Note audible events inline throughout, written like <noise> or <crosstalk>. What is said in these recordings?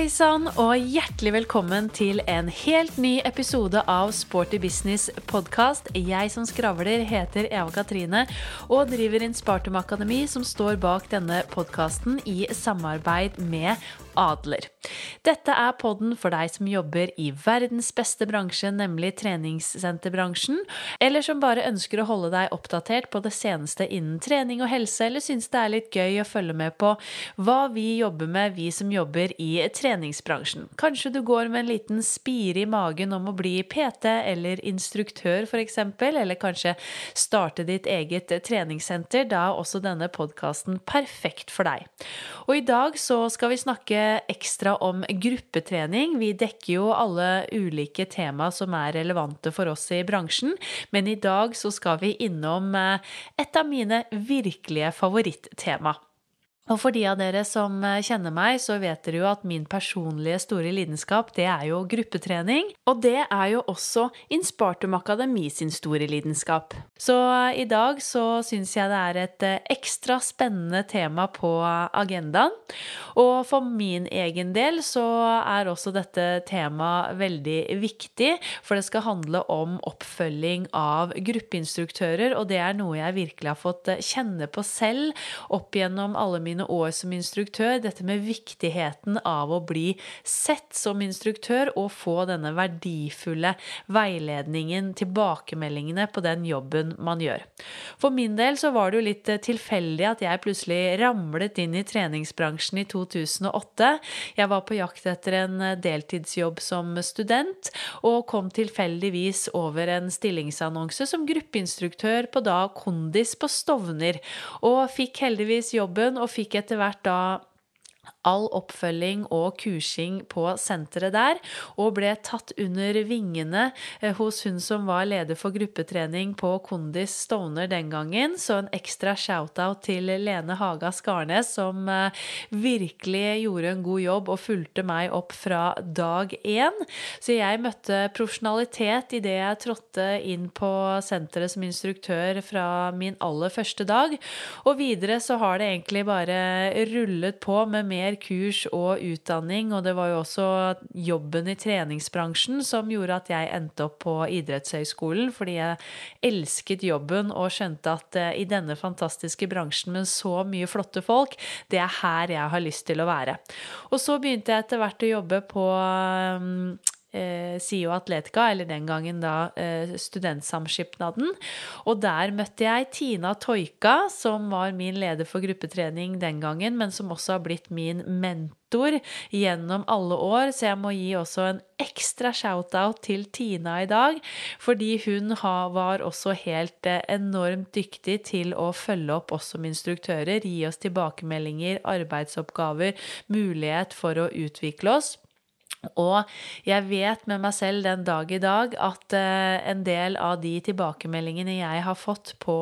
Hei sann, og hjertelig velkommen til en helt ny episode av Sporty Business podkast. Jeg som skravler, heter Eva Katrine og driver Inspartum Akademi, som står bak denne podkasten i samarbeid med Adler. Dette er podden for deg som jobber i verdens beste bransje, nemlig treningssenterbransjen, eller som bare ønsker å holde deg oppdatert på det seneste innen trening og helse, eller syns det er litt gøy å følge med på hva vi jobber med, vi som jobber i treningsbransjen. Kanskje du går med en liten spire i magen om å bli PT eller instruktør, f.eks., eller kanskje starte ditt eget treningssenter. Da er også denne podkasten perfekt for deg. Og i dag så skal vi snakke ekstra om gruppetrening. Vi dekker jo alle ulike tema som er relevante for oss i bransjen, men i dag så skal vi innom eh, et av mine virkelige favorittema. Og for de av dere som eh, kjenner meg, så vet dere jo at min personlige store lidenskap, det er jo gruppetrening. Og det er jo også Inspartum Akademi sin store lidenskap. Så eh, i dag så syns jeg det er et eh, ekstra spennende tema på agendaen. Og for min egen del så er også dette temaet veldig viktig, for det skal handle om oppfølging av gruppeinstruktører, og det er noe jeg virkelig har fått kjenne på selv opp gjennom alle mine mine år som instruktør, dette med viktigheten av å bli sett som instruktør og få denne verdifulle veiledningen, tilbakemeldingene på den jobben man gjør. For min del så var det jo litt eh, tilfeldig at jeg plutselig ramlet inn i treningsbransjen i 2008. Jeg var på jakt etter en eh, deltidsjobb som student, og kom tilfeldigvis over en stillingsannonse som gruppeinstruktør på da Kondis på Stovner, og fikk heldigvis jobben og fikk fikk etter hvert da all oppfølging og kursing på senteret der, og ble tatt under vingene eh, hos hun som var leder for gruppetrening på Kondis Stovner den gangen. Så en ekstra shout-out til Lene Haga Skarnes, som eh, virkelig gjorde en god jobb og fulgte meg opp fra dag én. Så jeg møtte profesjonalitet idet jeg trådte inn på senteret som instruktør fra min aller første dag. Og videre så har det egentlig bare rullet på med mer kurs og utdanning, og det var jo også jobben i treningsbransjen som gjorde at jeg endte opp på idrettshøyskolen, fordi jeg elsket jobben og skjønte at eh, i denne fantastiske bransjen med så mye flotte folk, det er her jeg har lyst til å være. Og så begynte jeg etter hvert å jobbe på eh, SIO Atletica, eller den gangen da eh, Studentsamskipnaden. Og der møtte jeg Tina Toika, som var min leder for gruppetrening den gangen, men som også har blitt min mentor gjennom alle år, så jeg må gi også en ekstra shout-out til Tina i dag, fordi hun var også helt eh, enormt dyktig til å følge opp oss som instruktører, gi oss tilbakemeldinger, arbeidsoppgaver, mulighet for å utvikle oss. Og jeg vet med meg selv den dag i dag at eh, en del av de tilbakemeldingene jeg har fått på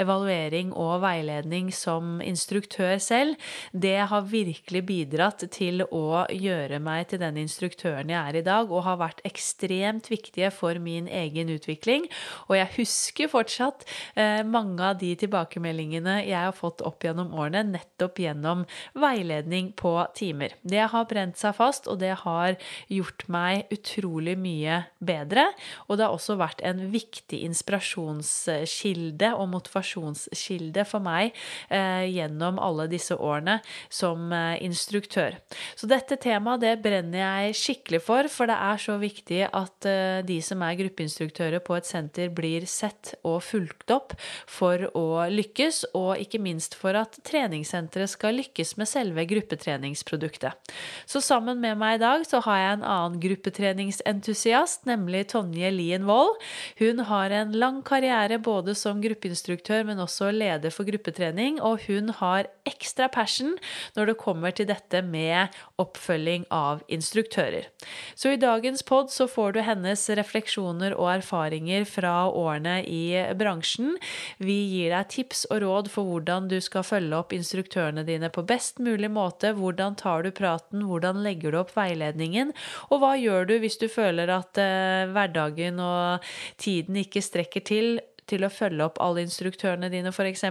evaluering og veiledning som instruktør selv, det har virkelig bidratt til å gjøre meg til den instruktøren jeg er i dag, og har vært ekstremt viktige for min egen utvikling. Og jeg husker fortsatt eh, mange av de tilbakemeldingene jeg har fått opp gjennom årene, nettopp gjennom veiledning på timer. Det har brent seg fast, og det har gjort meg utrolig mye bedre. Og det har også vært en viktig inspirasjonskilde og motivasjonskilde for meg eh, gjennom alle disse årene som eh, instruktør. Så dette temaet det brenner jeg skikkelig for, for det er så viktig at eh, de som er gruppeinstruktører på et senter, blir sett og fulgt opp for å lykkes, og ikke minst for at treningssenteret skal lykkes med selve gruppetreningsproduktet. Så sammen med meg i dag så har jeg en annen gruppetreningsentusiast, nemlig Tonje Lien Wold. Hun har en lang karriere både som gruppeinstruktør, men også leder for gruppetrening, og hun har ekstra passion når det kommer til dette med oppfølging av instruktører. Så i dagens pod så får du hennes refleksjoner og erfaringer fra årene i bransjen. Vi gir deg tips og råd for hvordan du skal følge opp instruktørene dine på best mulig måte. Hvordan tar du praten, hvordan legger du opp veiledningen, og hva gjør du hvis du føler at eh, hverdagen og tiden ikke strekker til? til å følge opp alle instruktørene dine, f.eks.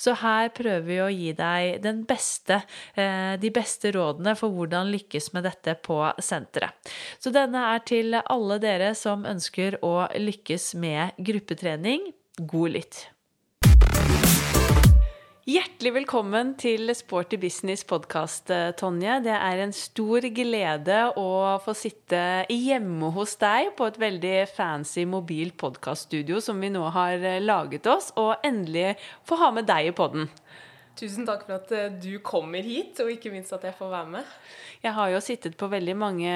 Så her prøver vi å gi deg beste, eh, de beste rådene for hvordan lykkes med dette på senteret. Så denne er til alle dere som ønsker å lykkes med gruppetrening. God lytt. Hjertelig velkommen til Sporty business podkast, eh, Tonje. Det er en stor glede å få sitte hjemme hos deg på et veldig fancy mobil podkaststudio som vi nå har eh, laget oss, og endelig få ha med deg i podden. Tusen takk for at eh, du kommer hit, og ikke minst at jeg får være med. Jeg har jo sittet på veldig mange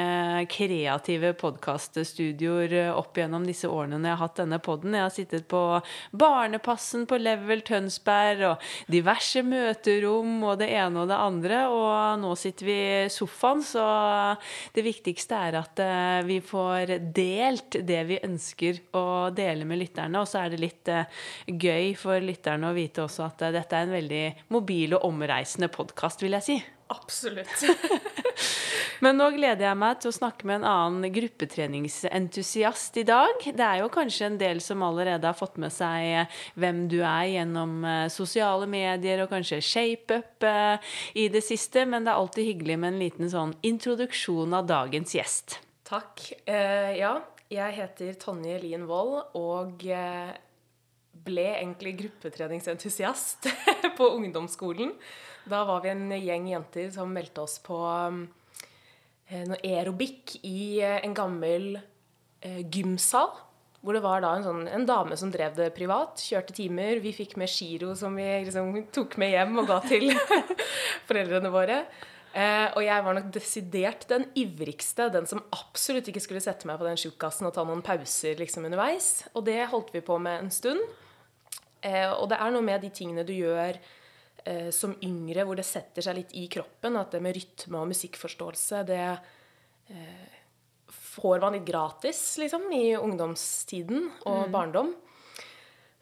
kreative podkaststudioer eh, opp gjennom disse årene når jeg har hatt denne poden. Jeg har sittet på Barnepassen på Level Tønsberg og diverse møterom og det ene og det andre. Og nå sitter vi i sofaen, så det viktigste er at eh, vi får delt det vi ønsker å dele med lytterne. Og så er det litt gøy for lytterne å vite også at dette er en veldig mobil og omreisende podkast, vil jeg si. Absolutt. <laughs> Men nå gleder jeg meg til å snakke med en annen gruppetreningsentusiast i dag. Det er jo kanskje en del som allerede har fått med seg eh, hvem du er gjennom eh, sosiale medier og kanskje ShapeUp eh, i det siste, men det er alltid hyggelig med en liten sånn introduksjon av dagens gjest. Takk. Uh, ja, jeg heter Tonje Lien Wold og ble egentlig gruppetreningsentusiast <laughs> på ungdomsskolen. Da var vi en gjeng jenter som meldte oss på eh, noe aerobic i eh, en gammel eh, gymsal. Hvor det var en, sånn, en, dame som drev det privat, kjørte timer. Vi fikk med giro som vi liksom tok med hjem og ga til <laughs> foreldrene våre. Eh, og jeg var nok desidert den ivrigste, den som absolutt ikke skulle sette meg på den tjukkasen og ta noen pauser liksom underveis. Og det holdt vi på med en stund. Eh, og det er noe med de tingene du gjør eh, som yngre, hvor det setter seg litt i kroppen. At det med rytme og musikkforståelse, det eh, får man litt gratis, liksom, i ungdomstiden og mm. barndom.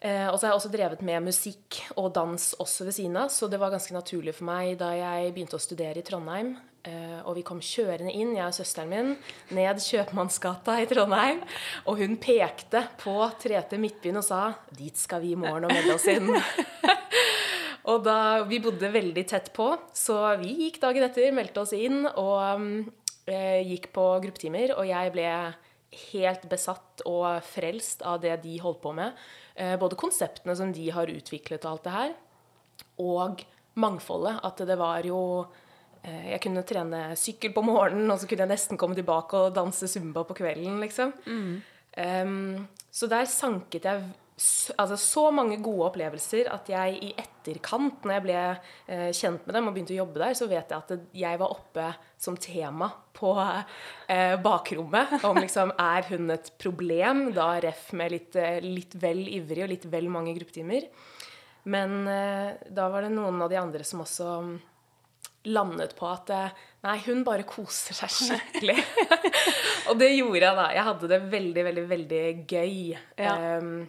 Eh, og så har jeg også drevet med musikk og dans også ved siden av, så det var ganske naturlig for meg da jeg begynte å studere i Trondheim. Eh, og vi kom kjørende inn, jeg og søsteren min, ned Kjøpmannsgata i Trondheim. Og hun pekte på 3T Midtbyen og sa 'Dit skal vi i morgen og melde oss inn'. <laughs> Og da, Vi bodde veldig tett på, så vi gikk dagen etter, meldte oss inn og uh, gikk på gruppetimer. Og jeg ble helt besatt og frelst av det de holdt på med. Uh, både konseptene som de har utviklet og alt det her, og mangfoldet. At det var jo Jeg kunne trene sykkel på morgenen, og så kunne jeg nesten komme tilbake og danse zumba på kvelden, liksom. Mm. Um, så der sanket jeg altså, så mange gode opplevelser at jeg i etterkant, når jeg ble eh, kjent med dem og begynte å jobbe der, så vet jeg at jeg var oppe som tema på eh, bakrommet. Om liksom <laughs> Er hun et problem? Da ref med litt, eh, litt vel ivrig og litt vel mange gruppetimer. Men eh, da var det noen av de andre som også landet på at eh, nei, hun bare koser seg skikkelig. <laughs> og det gjorde jeg, da. Jeg hadde det veldig, veldig, veldig gøy. Ja. Um,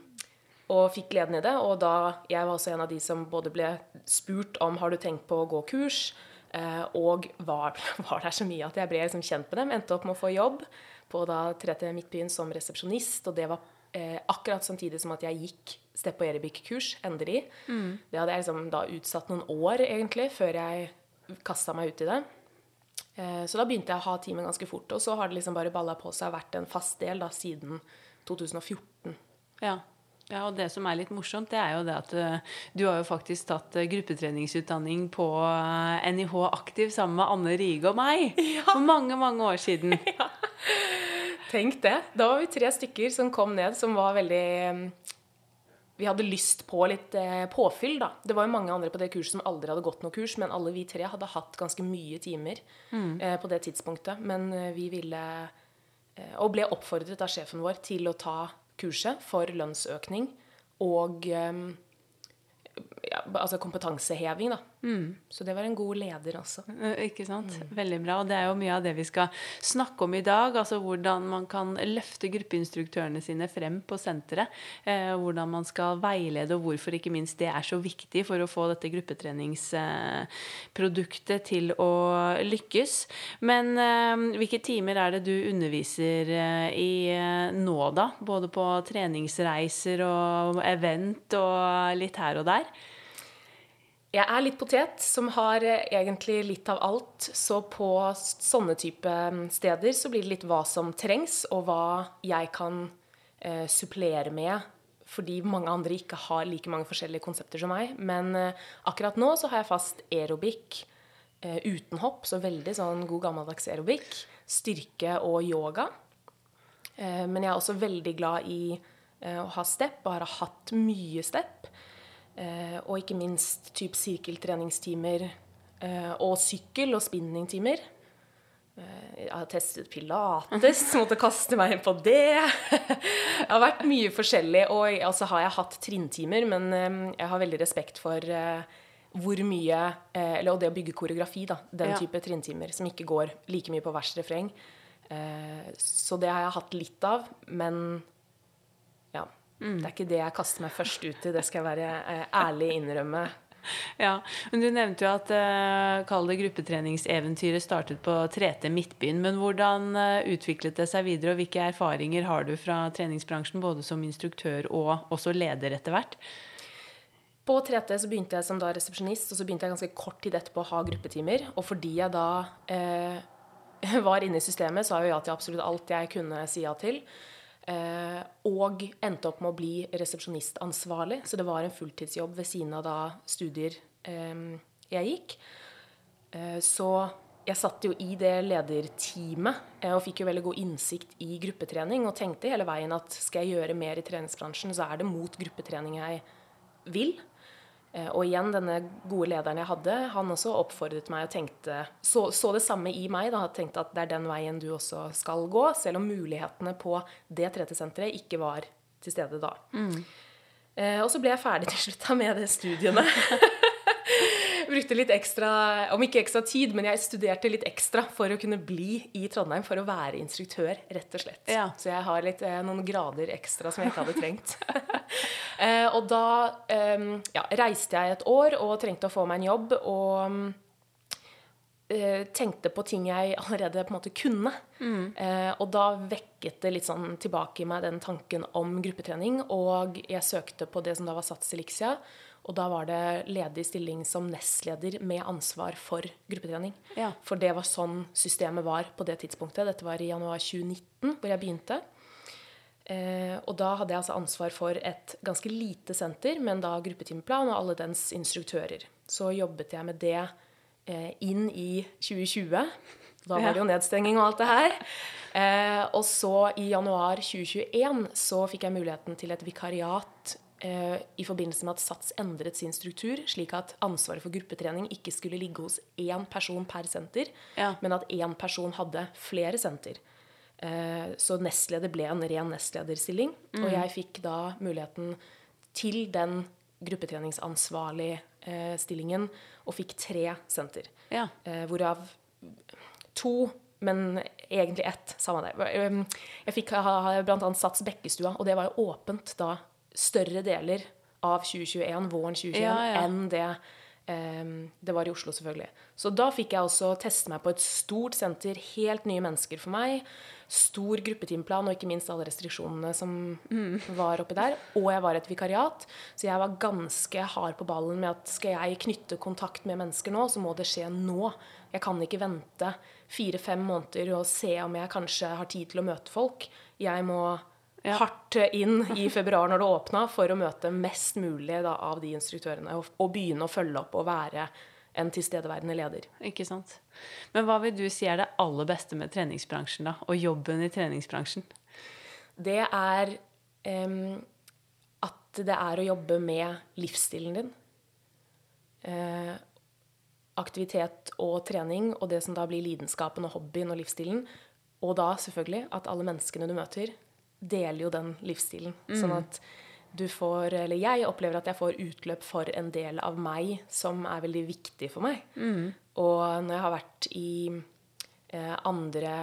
og fikk gleden i det. Og da jeg var også en av de som både ble spurt om har du tenkt på å gå kurs, uh, og var, <laughs> var der så mye at jeg ble liksom kjent med dem. Endte opp med å få jobb på da 3T Midtbyen som resepsjonist, og det var uh, akkurat samtidig som at jeg gikk Steppe og Erebik-kurs, endelig. Mm. Det hadde jeg liksom da utsatt noen år, egentlig, før jeg kasta meg ut i det. Eh, så da begynte jeg å ha teamet ganske fort, og så har det liksom bare balla på seg og vært en fast del da siden 2014. Ja. Ja, og det som er litt morsomt, det er jo det at uh, du har jo faktisk tatt uh, gruppetreningsutdanning på eh, NIH Aktiv sammen med Anne Rige og meg <laughs> ja. for mange, mange år siden. <laughs> Ja. Tenk det. Da var vi tre stykker som kom ned, som var veldig vi hadde lyst på litt eh, påfyll, da. Det var jo mange andre på det kurset som aldri hadde gått noe kurs, men alle vi tre hadde hatt ganske mye timer mm. eh, på det tidspunktet. Men eh, vi ville Og ble oppfordret av sjefen vår til å ta kurset for lønnsøkning og ja, altså kompetanseheving, da. Så det var en god leder også. Eh, Ikke sant? Veldig bra. Og det er jo mye av det vi skal snakke om i dag. Altså hvordan man kan løfte gruppeinstruktørene sine frem på senteret. Eh, hvordan man skal veilede, og hvorfor ikke minst det er så viktig for å få dette gruppetreningsproduktet til å lykkes. Men eh, hvilke timer er det du underviser eh, i eh, nå, da? Både på treningsreiser og event og litt her og der? Jeg er litt potet, som har eh, egentlig litt av alt. Så på sånne type mm, steder så blir det litt hva som trengs, og hva jeg kan eh, supplere med. Fordi mange andre ikke har like mange forskjellige konsepter som meg. Men eh, akkurat nå så har jeg fast aerobic eh, uten hopp, så veldig sånn god gammeldags aerobic. Styrke og yoga. Eh, men jeg er også veldig glad i eh, å ha step, og har hatt mye step. Eh, og ikke minst typ sirkeltreningstimer eh, og sykkel- og spinningtimer. Eh, jeg har testet pilates, <laughs> måtte kaste meg på det. <laughs> det har vært mye forskjellig. Og altså har jeg hatt trinntimer, men jeg har veldig respekt for hvor mye Eller og det å bygge koreografi, da. Den Ja. type trinntimer som ikke går like mye på vers refreng. Så det har jeg hatt litt av, men ja. Det er ikke det jeg kaster meg først ut i, det skal jeg være eh, ærlig innrømme. <laughs> Ja, men Du nevnte jo at uh, kall det gruppetreningseventyret startet på 3T Midtbyen. Men hvordan uh, utviklet det seg videre, og hvilke erfaringer har du fra treningsbransjen, både som instruktør og også leder etter hvert? På 3T så begynte jeg som da resepsjonist, og så begynte jeg ganske kort tid etterpå å ha gruppetimer. Og fordi jeg da eh, <laughs> var inne i systemet, sa jeg jo ja til absolutt alt jeg kunne si ja til. Eh, og endte opp med å bli resepsjonistansvarlig, så det var en fulltidsjobb ved siden av da studier eh, jeg gikk. Eh, så jeg satt jo i det lederteamet og fikk jo veldig god innsikt i gruppetrening og tenkte hele veien at skal jeg gjøre mer i treningsbransjen, så er det mot gruppetrening jeg vil. Eh, Og igjen, denne gode lederen jeg hadde, han også oppfordret meg og tenkte Så, så det samme i meg, da. Tenkte at det er den veien du også skal gå, selv om mulighetene på det 3T-senteret ikke var til stede da. Eh, og så ble jeg ferdig til slutt med de studiene. <laughs> Brukte litt ekstra, om ikke ekstra tid, men jeg studerte litt ekstra for å kunne bli i Trondheim for å være instruktør, rett og slett. Ja. Så jeg har litt, eh, noen grader ekstra som jeg ikke hadde trengt. <laughs> eh, og da eh, ja, reiste jeg et år og trengte å få meg en jobb, og eh, tenkte på ting jeg allerede på en måte kunne. Eh, og da vekket det litt sånn tilbake i meg den tanken om gruppetrening. Og jeg søkte på det som da var Sats Elixia. Og da var det ledig stilling som nestleder med ansvar for gruppetrening. Ja. For det var sånn systemet var på det tidspunktet. Dette var i januar 2019 hvor jeg begynte. Eh, og da hadde jeg altså ansvar for et ganske lite senter, men da gruppetimeplan og alle dens instruktører. Så jobbet jeg med det eh, inn i 2020. Da var det jo nedstenging og alt det her. Eh, og så i januar 2021 så fikk jeg muligheten til et vikariat i forbindelse med at SATS endret sin struktur, slik at ansvaret for gruppetrening ikke skulle ligge hos én person per senter, Ja. men at én person hadde flere senter. Eh, Så nestleder ble en ren nestlederstilling. Og jeg fikk da muligheten til den gruppetreningsansvarlige eh, stillingen, og fikk tre senter. Ja. Eh, Hvorav to, men egentlig ett. Det. Jeg fikk annet Sats Bekkestua, og det var jo åpent da større deler av 2021, våren 2021, Ja, ja. enn det um, det var i Oslo, selvfølgelig. Så da fikk jeg også teste meg på et stort senter, helt nye mennesker for meg. Stor gruppetimeplan, og ikke minst alle restriksjonene som var oppi der. Og jeg var et vikariat, så jeg var ganske hard på ballen med at skal jeg knytte kontakt med mennesker nå, så må det skje nå. Jeg kan ikke vente fire-fem måneder og se om jeg kanskje har tid til å møte folk. Jeg må Ja. hardt inn i februar når det åpna, for å møte mest mulig da, av de instruktørene. Og, og begynne å følge opp og være en tilstedeværende leder. Ikke sant. Men hva vil du si er det aller beste med treningsbransjen, da? Og jobben i treningsbransjen? Det er um, at det er å jobbe med livsstilen din. Uh, aktivitet og trening, og det som da blir lidenskapen og hobbyen og livsstilen. Og da selvfølgelig at alle menneskene du møter, deler jo den livsstilen. Sånn at du får Eller jeg opplever at jeg får utløp for en del av meg som er veldig viktig for meg. Og når jeg har vært i eh, andre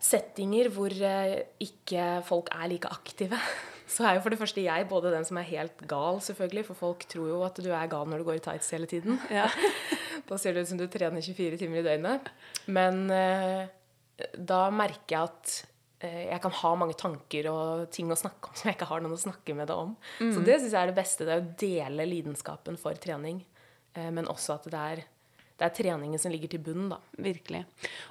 settinger hvor eh, ikke folk er like aktive, <laughs> så er jo for det første jeg både den som er helt gal, selvfølgelig, for folk tror jo at du er gal når du går i tights hele tiden. Ja. <laughs> Da ser det ut som du trener 24 timer i døgnet. Men eh, da merker jeg at jeg kan ha mange tanker og ting å snakke om <laughs> som jeg ikke har noen å snakke med det om. Så det syns jeg er det beste. Det er å dele lidenskapen for trening. Eh, men også at det er, det er treningen som ligger til bunnen, da. Virkelig.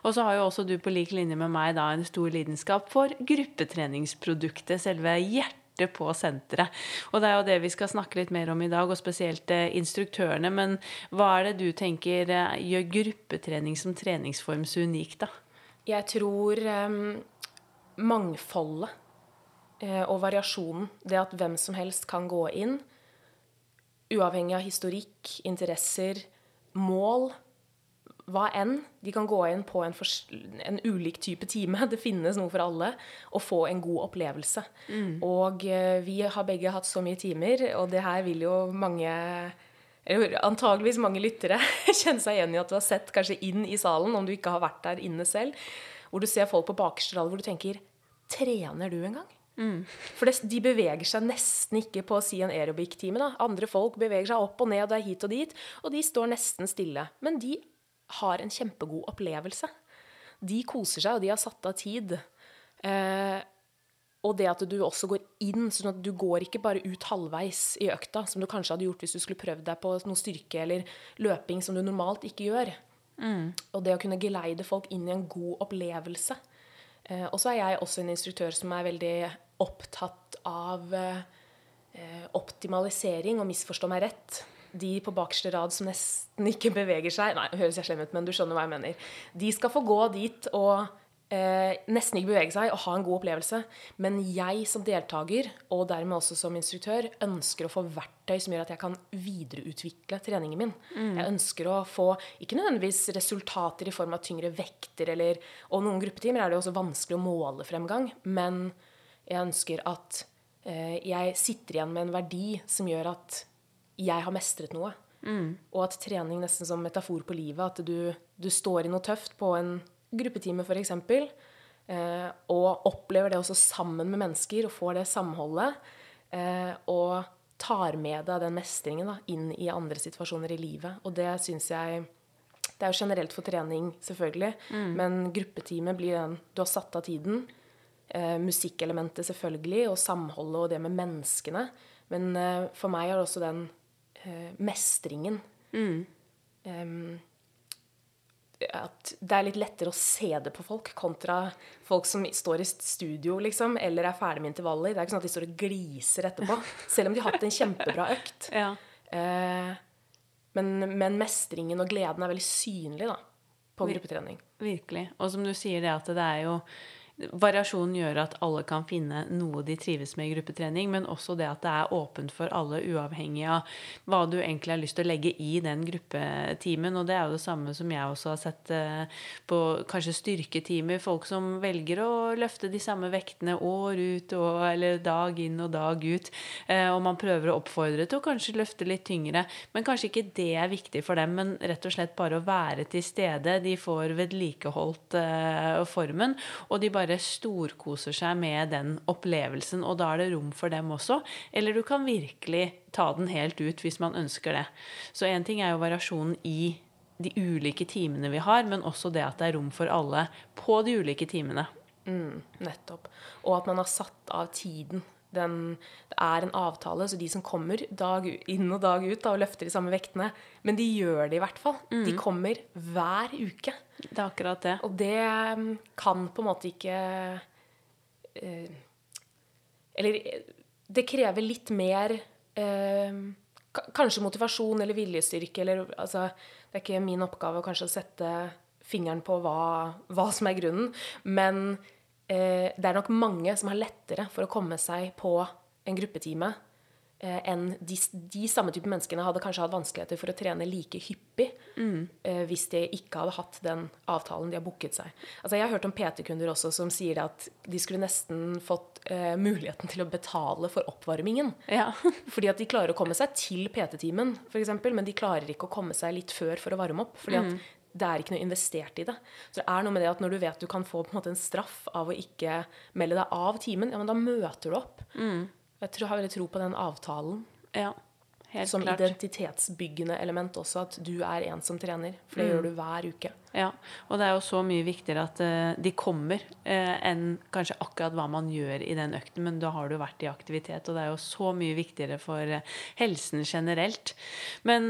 Og så har jo også du på lik linje med meg da en stor lidenskap for gruppetreningsproduktet, selve hjertet på senteret. Og det er jo det vi skal snakke litt mer om i dag, og spesielt eh, instruktørene. Men hva er det du tenker eh, gjør gruppetrening som treningsform så unikt, da? Jeg tror em, mangfoldet eh, og variasjonen, det at hvem som helst kan gå inn, uavhengig av historikk, interesser, mål, hva enn. De kan gå inn på en, en ulik type time, <laughs> det finnes noe for alle, og få en god opplevelse. Og eh, vi har begge hatt så mye timer, og det her vil jo mange antageligvis mange lyttere <laughs> kjenne seg igjen i at du har sett kanskje inn i salen, om du ikke har vært der inne selv, hvor du ser folk på bakerste rad hvor du tenker Trener du engang? For det, de beveger seg nesten ikke på å si en aerobic-time. Andre folk beveger seg opp og ned og hit og dit, og de står nesten stille. Men de har en kjempegod opplevelse. De koser seg, og de har satt av tid. Eh, og det at du også går inn, sånn at du går ikke bare ut halvveis i økta, som du kanskje hadde gjort hvis du skulle prøvd deg på noe styrke eller løping som du normalt ikke gjør. Og det å kunne geleide folk inn i en god opplevelse. Eh, og så er jeg også en instruktør som er veldig opptatt av eh, optimalisering, og misforstå meg rett. De på bakerste rad som nesten ikke beveger seg Nei, høres jeg slem ut, men du skjønner hva jeg mener. De skal få gå dit og eh, nesten ikke bevege seg og ha en god opplevelse. Men jeg som deltaker, og dermed også som instruktør, ønsker å få verktøy som gjør at jeg kan videreutvikle treningen min. Jeg ønsker å få ikke nødvendigvis resultater i form av tyngre vekter, eller, og noen gruppetimer er det også vanskelig å måle fremgang, men jeg ønsker at eh, jeg sitter igjen med en verdi som gjør at jeg har mestret noe. Og at trening nesten som metafor på livet, at du, du står i noe tøft på en gruppetime f.eks., eh, og opplever det også sammen med mennesker og får det samholdet, eh, og tar med deg den mestringen da, inn i andre situasjoner i livet. Og det syns jeg Det er jo generelt for trening, selvfølgelig, men gruppetime blir den Du har satt av tiden. Eh, musikkelementet selvfølgelig, og samholdet og det med menneskene. Men eh, for meg er det også den eh, mestringen Em, at det er litt lettere å se det på folk kontra folk som står i studio liksom, eller er ferdig med intervaller. Det er ikke sånn at de står og gliser etterpå, <laughs> selv om de har hatt en kjempebra økt. Ja. Eh, men, men mestringen og gleden er veldig synlig da, på gruppetrening. Virkelig. Og som du sier det at det er jo Variasjonen gjør at alle kan finne noe de trives med i gruppetrening, men også det at det er åpent for alle, uavhengig av hva du egentlig har lyst til å legge i den gruppetimen. Og det er jo det samme som jeg også har sett eh, på kanskje styrketimer. Folk som velger å løfte de samme vektene år ut og, eller dag inn og dag ut. Eh, og man prøver å oppfordre til å kanskje løfte litt tyngre. Men kanskje ikke det er viktig for dem, men rett og slett bare å være til stede. De får vedlikeholdt eh, formen, og de bare storkoser seg med den opplevelsen. Og da er det rom for dem også. Eller du kan virkelig ta den helt ut hvis man ønsker det. Så én ting er jo variasjonen i de ulike timene vi har, men også det at det er rom for alle på de ulike timene. Mm, nettopp. Og at man har satt av tiden. Den, det er en avtale, så de som kommer dag inn og dag ut da, og løfter de samme vektene Men de gjør det i hvert fall. De kommer hver uke. Det er akkurat det. Og det mm, kan på en måte ikke eh, Eller det krever litt mer eh, Kanskje motivasjon eller viljestyrke eller altså, Det er ikke min oppgave kanskje å sette fingeren på hva, hva som er grunnen, men eh, det er nok mange som har lettere for å komme seg på en gruppetime eh, enn de, de samme type menneskene hadde kanskje hatt vanskeligheter for å trene like hyppig. eh, hvis de ikke hadde hatt den avtalen de har booket seg. Altså Jeg har hørt om PT-kunder også som sier at de skulle nesten fått eh, muligheten til å betale for oppvarmingen. Ja. <laughs> Fordi at de klarer å komme seg til PT-timen, f.eks., men de klarer ikke å komme seg litt før for å varme opp. fordi at det er ikke noe investert i det. Så det er noe med det at når du vet du kan få på en en straff av å ikke melde deg av timen, ja, men da møter du opp. Jeg tror, har veldig tro på den avtalen ja. Helt som klart. identitetsbyggende element også, at du er en som trener. For det gjør du hver uke. Ja, og det er jo så mye viktigere at uh, de kommer uh, enn kanskje akkurat hva man gjør i den økten, men da har du vært i aktivitet, og det er jo så mye viktigere for uh, helsen generelt. Men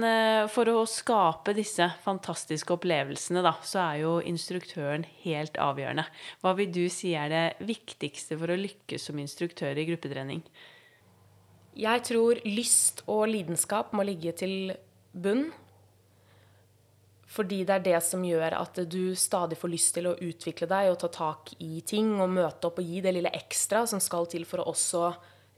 for å skape disse fantastiske opplevelsene, da, så er jo instruktøren helt avgjørende. Hva vil du si er det viktigste for å lykkes som instruktør i gruppetrening? Jeg tror lyst og lidenskap må ligge til bunn. Fordi det er det som gjør at du stadig får lyst til å utvikle deg og ta tak i ting og møte opp og gi det lille ekstra som skal til for å også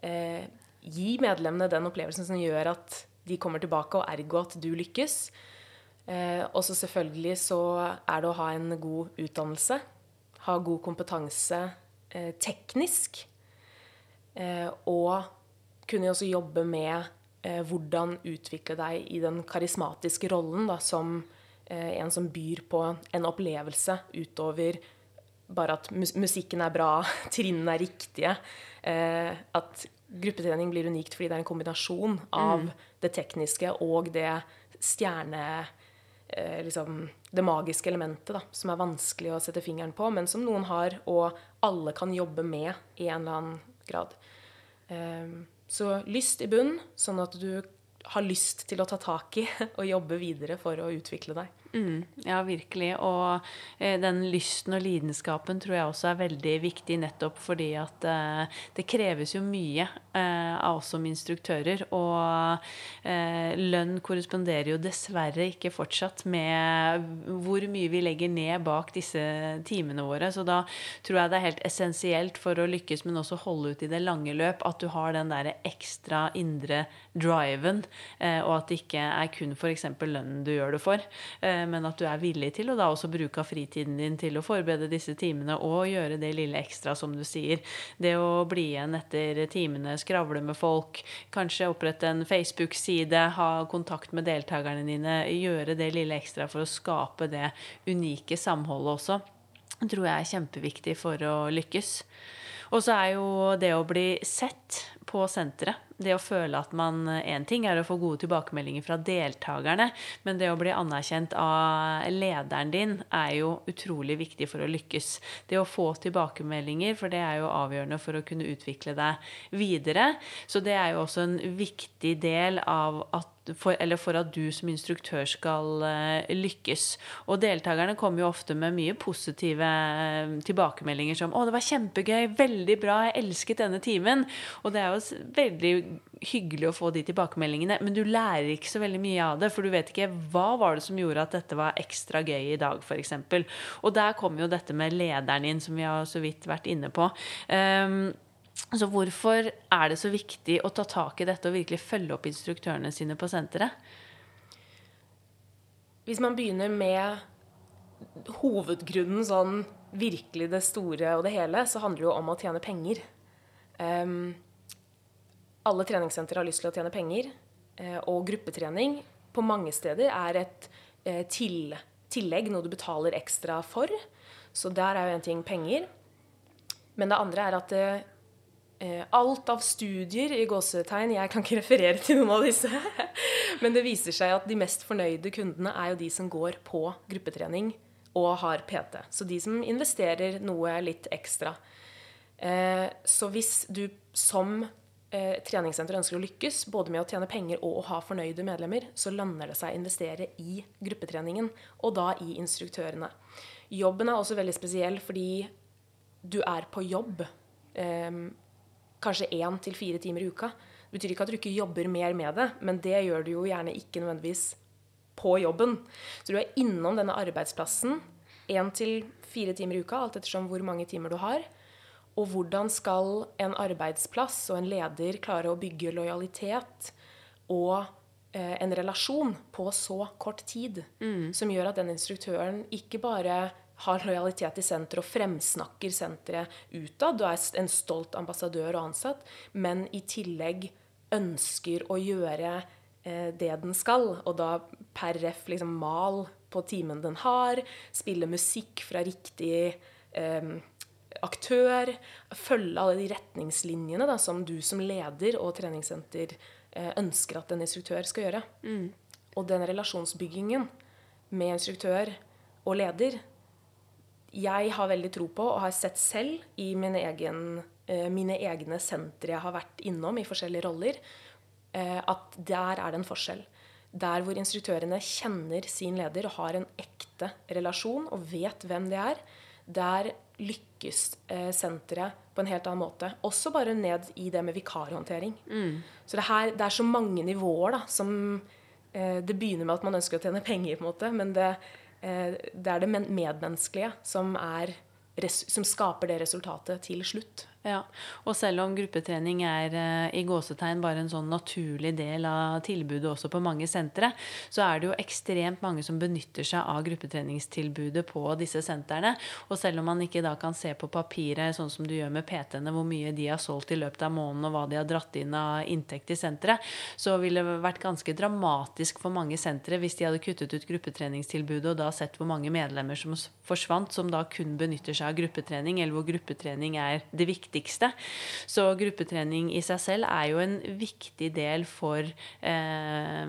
eh, gi medlemmene den opplevelsen som gjør at de kommer tilbake, og ergo at du lykkes. Eh, og så selvfølgelig så er det å ha en god utdannelse. Ha god kompetanse eh, teknisk. Eh, og kunne også jobbe med eh, hvordan utvikle deg i den karismatiske rollen da, som eh, en som byr på en opplevelse utover bare at mus musikken er bra, <laughs> trinnene er riktige. Eh, at gruppetrening blir unikt fordi det er en kombinasjon av det tekniske og det stjerne... Liksom, det magiske elementet da, som er vanskelig å sette fingeren på, men som noen har, og alle kan jobbe med i en eller annen grad. Eh, så lyst i bunn, sånn at du har lyst til å ta tak i <laughs> og jobbe videre for å utvikle deg. Mm, ja, virkelig. Og eh, den lysten og lidenskapen tror jeg også er veldig viktig, nettopp fordi at eh, det kreves jo mye eh, av oss som instruktører. Og eh, lønn korresponderer jo dessverre ikke fortsatt med hvor mye vi legger ned bak disse timene våre. Så da tror jeg det er helt essensielt for å lykkes, men også holde ut i det lange løp, at du har den der ekstra indre driven, eh, og at det ikke er kun f.eks. lønnen du gjør det for. Eh, men at du er villig til å da også bruke av fritiden din til å forberede disse timene og gjøre det lille ekstra, som du sier. Det å bli igjen etter timene, skravle med folk, kanskje opprette en Facebook-side, ha kontakt med deltakerne dine, gjøre det lille ekstra for å skape det unike samholdet også, tror jeg er kjempeviktig for å lykkes. Og så er jo det å bli sett på senteret det å føle at man Én ting er å få gode tilbakemeldinger fra deltakerne, men det å bli anerkjent av lederen din er jo utrolig viktig for å lykkes. Det å få tilbakemeldinger, for det er jo avgjørende for å kunne utvikle deg videre. Så det er jo også en viktig del av at for, eller for at du som instruktør skal uh, lykkes. Og deltakerne kommer jo ofte med mye positive uh, tilbakemeldinger som 'Å, det var kjempegøy. Veldig bra. Jeg elsket denne timen.' Og det er jo veldig hyggelig å få de tilbakemeldingene, men du lærer ikke så veldig mye av det, for du vet ikke hva var det som gjorde at dette var ekstra gøy i dag, f.eks. Og der kommer jo dette med lederen din, som vi har så vidt vært inne på. Um, så hvorfor er det så viktig å ta tak i dette og virkelig følge opp instruktørene sine på senteret? Hvis man begynner med hovedgrunnen, sånn virkelig det store og det hele, så handler det jo om å tjene penger. Um, alle treningssentre har lyst til å tjene penger, eh, og gruppetrening på mange steder er et eh, til, tillegg, noe du betaler ekstra for. Så der er jo en ting penger. Men det andre er at det, eh, alt av studier i gåsetegn Jeg kan ikke referere til noen av disse. <laughs> Men det viser seg at de mest fornøyde kundene er jo de som går på gruppetrening og har PT. Så de som investerer noe litt ekstra. Så hvis du som eh, treningssenter ønsker å lykkes, både med å tjene penger og å ha fornøyde medlemmer, så lønner det seg å investere i gruppetreningen, og da i instruktørene. Jobben er også veldig spesiell fordi du er på jobb eh, kanskje én til fire timer i uka. Det betyr ikke at du ikke jobber mer med det, men det gjør du jo gjerne ikke nødvendigvis på jobben. Så du er innom denne arbeidsplassen én til fire timer i uka, alt ettersom hvor mange timer du har. Og hvordan skal en arbeidsplass og en leder klare å bygge lojalitet og eh, en relasjon på så kort tid. Som gjør at den instruktøren ikke bare har lojalitet til senteret og fremsnakker senteret utad, og er en stolt ambassadør og ansatt, men i tillegg ønsker å gjøre eh, det den skal, og da per ref liksom mal på timen den har, spille musikk fra riktig eh, aktør, følge alle de retningslinjene da, som du som leder og treningssenter eh, ønsker at en instruktør skal gjøre. Og den relasjonsbyggingen med instruktør og leder jeg har veldig tro på, og har sett selv i min egen, eh, mine egne sentre jeg har vært innom i forskjellige roller, eh, at der er det en forskjell. Der hvor instruktørene kjenner sin leder og har en ekte relasjon og vet hvem det er, der lykkes eh, senteret på en helt annen måte. Også bare ned i det med vikarhåndtering. Så det, her, det er så mange nivåer da, som Det begynner med at man ønsker å tjene penger, på en måte, men det, det er det medmenneskelige som, er, som skaper det resultatet til slutt. Ja, og selv om gruppetrening er eh, i gåsetegn bare en sånn naturlig del av tilbudet også på mange sentre, så er det jo ekstremt mange som benytter seg av gruppetreningstilbudet på disse sentrene. Og selv om man ikke da kan se på papiret, sånn som du gjør med PT-ene, hvor mye de har solgt i løpet av måneden, og hva de har dratt inn av inntekt i senteret, så ville det vært ganske dramatisk for mange sentre hvis de hadde kuttet ut gruppetreningstilbudet og da sett hvor mange medlemmer som forsvant, som da kun benytter seg av gruppetrening, eller hvor gruppetrening er det viktigste. Så gruppetrening i seg selv er jo en viktig del for eh,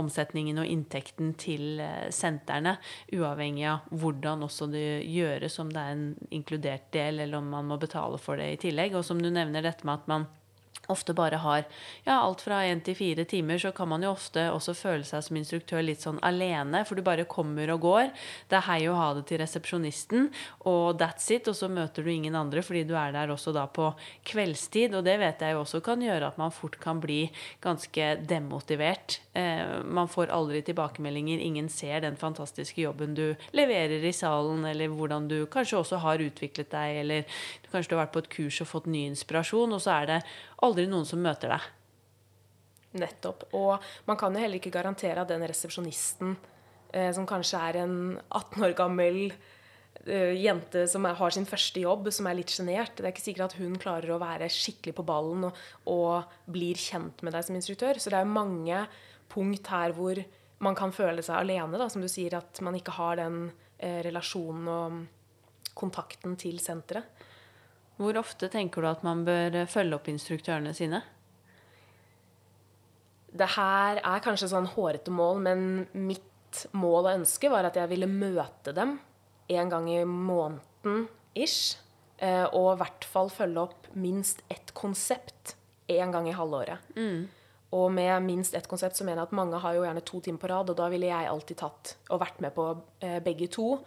omsetningen og inntekten til eh, sentrene, uavhengig av hvordan også det gjøres, om det er en inkludert del, eller om man må betale for det i tillegg. Og som du nevner dette med at man ofte bare har ja, alt fra én til fire timer, så kan man jo ofte også føle seg som instruktør litt sånn alene, for du bare kommer og går. Det er hei og ha det til resepsjonisten, og that's it. Og så møter du ingen andre fordi du er der også da på kveldstid. Og det vet jeg jo også kan gjøre at man fort kan bli ganske demotivert. Eh, man får aldri tilbakemeldinger, ingen ser den fantastiske jobben du leverer i salen, eller hvordan du kanskje også har utviklet deg, eller kanskje du har vært på et kurs og fått ny inspirasjon, og så er det aldri noen som møter deg. Nettopp. Og man kan jo heller ikke garantere at den resepsjonisten, eh, som kanskje er en 18 år gammel eh, jente som er, har sin første jobb, som er litt sjenert Det er ikke sikkert at hun klarer å være skikkelig på ballen og, og blir kjent med deg som instruktør. Så det er mange punkt her hvor man kan føle seg alene, da, som du sier, at man ikke har den eh, relasjonen og kontakten til senteret. Hvor ofte tenker du at man bør følge opp instruktørene sine? det her er kanskje sånn hårete mål, men mitt mål og ønske var at jeg ville møte dem en gang i måneden ish. eh, Og i hvert fall følge opp minst ett konsept en gang i halvåret. Og med minst ett konsept så mener jeg at mange har jo gjerne to timer på rad, og da ville jeg alltid tatt og vært med på eh, begge to.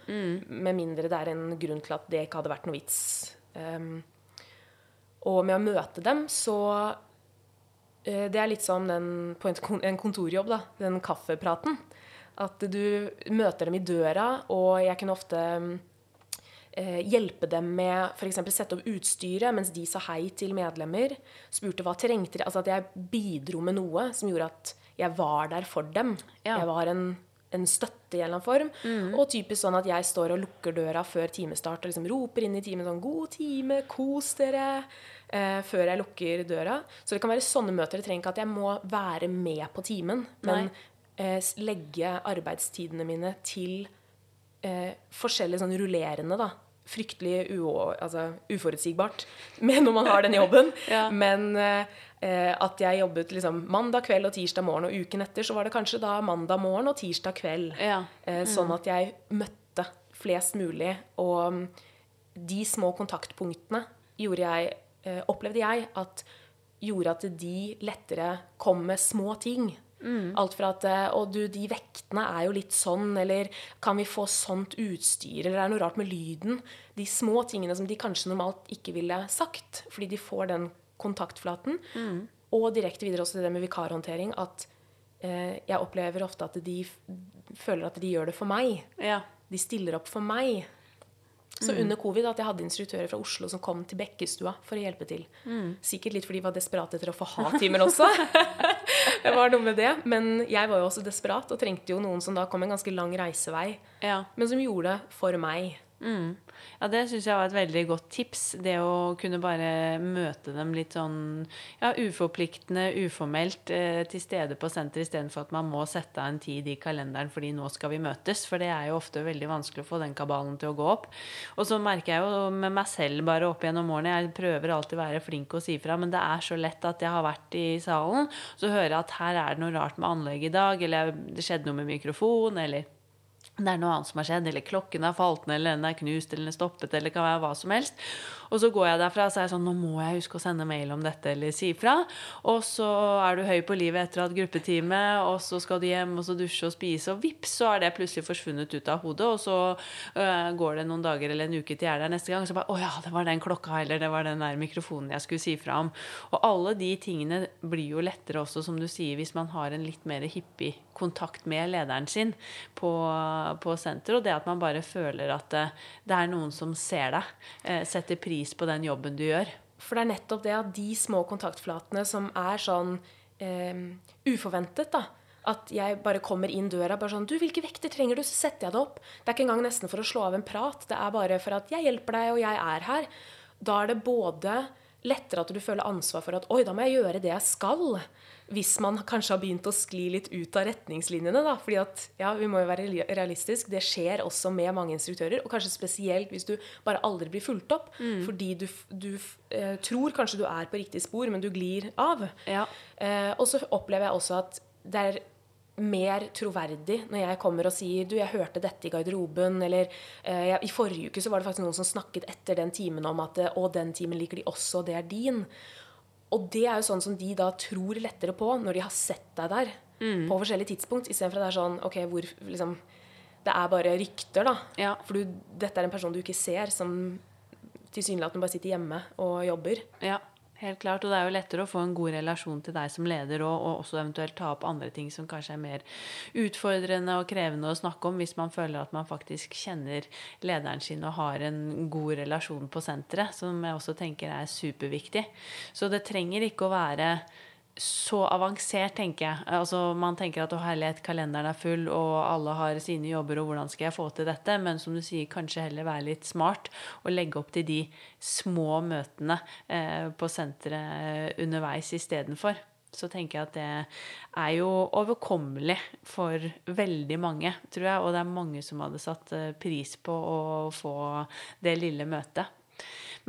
Med mindre det er en grunn til at det ikke hadde vært noe vits. Um, og med å møte dem så Eh, Det er litt som den, på en en kontorjobb, da. Den kaffepraten. At du møter dem i døra, og jeg kunne ofte eh, hjelpe dem med f.eks. sette opp utstyret mens de sa hei til medlemmer. Spurte hva trengte de. Altså at jeg bidro med noe som gjorde at jeg var der for dem. Ja. Jeg var en, en støtte i en eller annen form. Og typisk sånn at jeg står og lukker døra før timestart og liksom roper inn i timen sånn 'God time, kos dere', eh, før jeg lukker døra. Så det kan være sånne møter. Det trenger ikke at jeg må være med på timen, men eh, legge arbeidstidene mine til eh, forskjellig sånn rullerende, da. Fryktelig altså, uforutsigbart <laughs> med når man har den jobben. <laughs> Ja. Men eh, at jeg jobbet liksom mandag kveld og tirsdag morgen, og uken etter så var det kanskje da mandag morgen og tirsdag kveld. Ja. Eh, sånn at jeg møtte flest mulig. Og mm, de små kontaktpunktene gjorde jeg, eh, opplevde jeg at gjorde at de lettere kom med små ting. Alt fra at eh, Å, du, de vektene er jo litt sånn, eller kan vi få sånt utstyr, eller er det noe rart med lyden? De små tingene som de kanskje normalt ikke ville sagt, fordi de får den kontaktflaten. Og direkte videre også til det med vikarhåndtering, at eh, jeg opplever ofte at de føler at de gjør det for meg. ja. De stiller opp for meg. Så under covid at jeg hadde instruktører fra Oslo som kom til Bekkestua for å hjelpe til. Sikkert litt fordi de var desperate etter å få ha timer også. <laughs> det var noe med det. Men jeg var jo også desperat og trengte jo noen som da kom en ganske lang reisevei, Ja. men som gjorde det for meg. Ja, det syns jeg var et veldig godt tips. Det å kunne bare møte dem litt sånn ja, uforpliktende, uformelt eh, til stede på senteret istedenfor at man må sette av en tid i kalenderen fordi nå skal vi møtes. For det er jo ofte veldig vanskelig å få den kabalen til å gå opp. Og så merker jeg jo med meg selv bare opp gjennom årene, jeg prøver alltid å være flink og si fra, men det er så lett at jeg har vært i salen, så hører jeg at her er det noe rart med anlegget i dag, eller det skjedde noe med mikrofon, eller det er noe annet som har skjedd, eller klokken har falt ned, eller den er knust, eller den er stoppet, eller hva som helst. Og så går jeg derfra og så er sånn Nå må jeg huske å sende mail om dette, eller si fra. Og så er du høy på livet etter å ha hatt gruppetime, og så skal du hjem og så dusje og spise, og vips, så er det plutselig forsvunnet ut av hodet. Og så øh, går det noen dager eller en uke til jeg er der neste gang, og så bare Å ja, det var den klokka, eller det var den der mikrofonen jeg skulle si fra om. Og alle de tingene blir jo lettere også, som du sier, hvis man har en litt mer hyppig kontakt med lederen sin på, på senter, og det at man bare føler at det, det er noen som ser deg, eh, setter pris på den jobben du gjør. For det er nettopp det at de små kontaktflatene som er sånn eh, uforventet, da. At jeg bare kommer inn døra bare sånn Du, hvilke vekter trenger du? Så setter jeg det opp. Det er ikke engang nesten for å slå av en prat. Det er bare for at jeg hjelper deg, og jeg er her. Da er det både lettere at du føler ansvar for at Oi, da må jeg gjøre det jeg skal. Hvis man kanskje har begynt å skli litt ut av retningslinjene. da, fordi at, ja, vi må jo være realistisk, Det skjer også med mange instruktører. Og kanskje spesielt hvis du bare aldri blir fulgt opp. Fordi du, du eh, tror kanskje du er på riktig spor, men du glir av. Ja. Eh, og så opplever jeg også at det er mer troverdig når jeg kommer og sier du, jeg hørte dette i garderoben, eller eh, i forrige uke så var det faktisk noen som snakket etter den timen om at å, den timen liker de også, og det er din. Og det er jo sånn som de da tror lettere på når de har sett deg der på forskjellige tidspunkt, istedenfor at det er sånn OK, hvor liksom Det er bare rykter, da. Ja. For du, dette er en person du ikke ser, som tilsynelatende bare sitter hjemme og jobber. Ja, helt klart. Og det er jo lettere å få en god relasjon til deg som leder, og, og også eventuelt ta opp andre ting som kanskje er mer utfordrende og krevende å snakke om, hvis man føler at man faktisk kjenner lederen sin og har en god relasjon på senteret, som jeg også tenker er superviktig. Så det trenger ikke å være så avansert, tenker jeg. Altså, man tenker at å herlighet, kalenderen er full, og alle har sine jobber, og hvordan skal jeg få til dette? Men som du sier, kanskje heller være litt smart og legge opp til de små møtene eh, på senteret underveis istedenfor. Så tenker jeg at det er jo overkommelig for veldig mange, tror jeg. Og det er mange som hadde satt eh, pris på å få det lille møtet.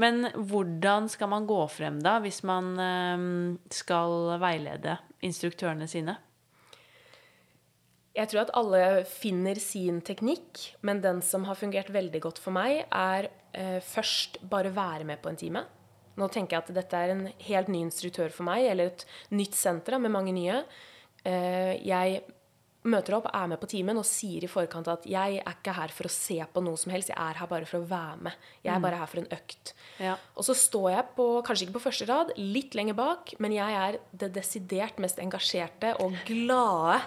Men hvordan skal man gå frem da, hvis man eh, skal veilede instruktørene sine? Jeg tror at alle finner sin teknikk, men den som har fungert veldig godt for meg, er eh, først bare være med på en time. Nå tenker jeg at dette er en helt ny instruktør for meg, eller et nytt senter med mange nye. Eh, jeg møter opp, er med på timen og sier i forkant at jeg er ikke her for å se på noe som helst, jeg er her bare for å være med. Jeg er bare her for en økt. Ja. Og så står jeg på, kanskje ikke på første rad, litt lenger bak, men jeg er det desidert mest engasjerte og glade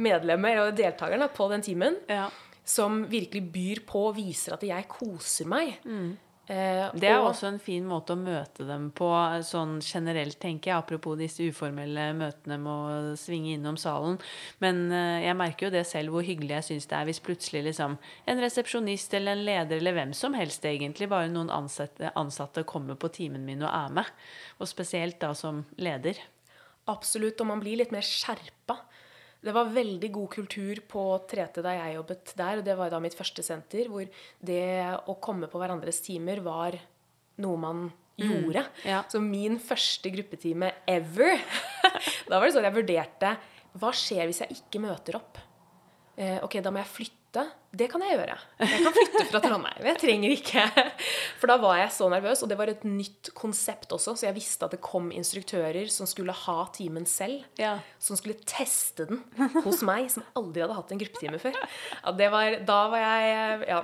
medlemmet og deltakerne på den timen. Ja. Som virkelig byr på og viser at jeg koser meg. Eh, Det er og- også en fin måte å møte dem på, sånn generelt, tenker jeg. Apropos disse uformelle møtene med å svinge innom salen. Men eh, jeg merker jo det selv, hvor hyggelig jeg syns det er hvis plutselig liksom en resepsjonist eller en leder eller hvem som helst egentlig, bare noen ansatte, ansatte kommer på timen min og er med. Og spesielt da som leder. Absolutt, og man blir litt mer skjerpa. Det var veldig god kultur på 3T da jeg jobbet der, og det var da mitt første senter, hvor det å komme på hverandres timer var noe man gjorde. ja. Så min første gruppetime ever, <laughs> da var det sånn jeg vurderte hva skjer hvis jeg ikke møter opp? Eh, ok, da må jeg flytte. Det kan jeg gjøre. Jeg kan flytte fra Trondheim. Jeg trenger ikke For da var jeg så nervøs, og det var et nytt konsept også, så jeg visste at det kom instruktører som skulle ha timen selv. Ja. Som skulle teste den hos meg, som aldri hadde hatt en gruppetime før. Ja, det var, da var jeg Ja.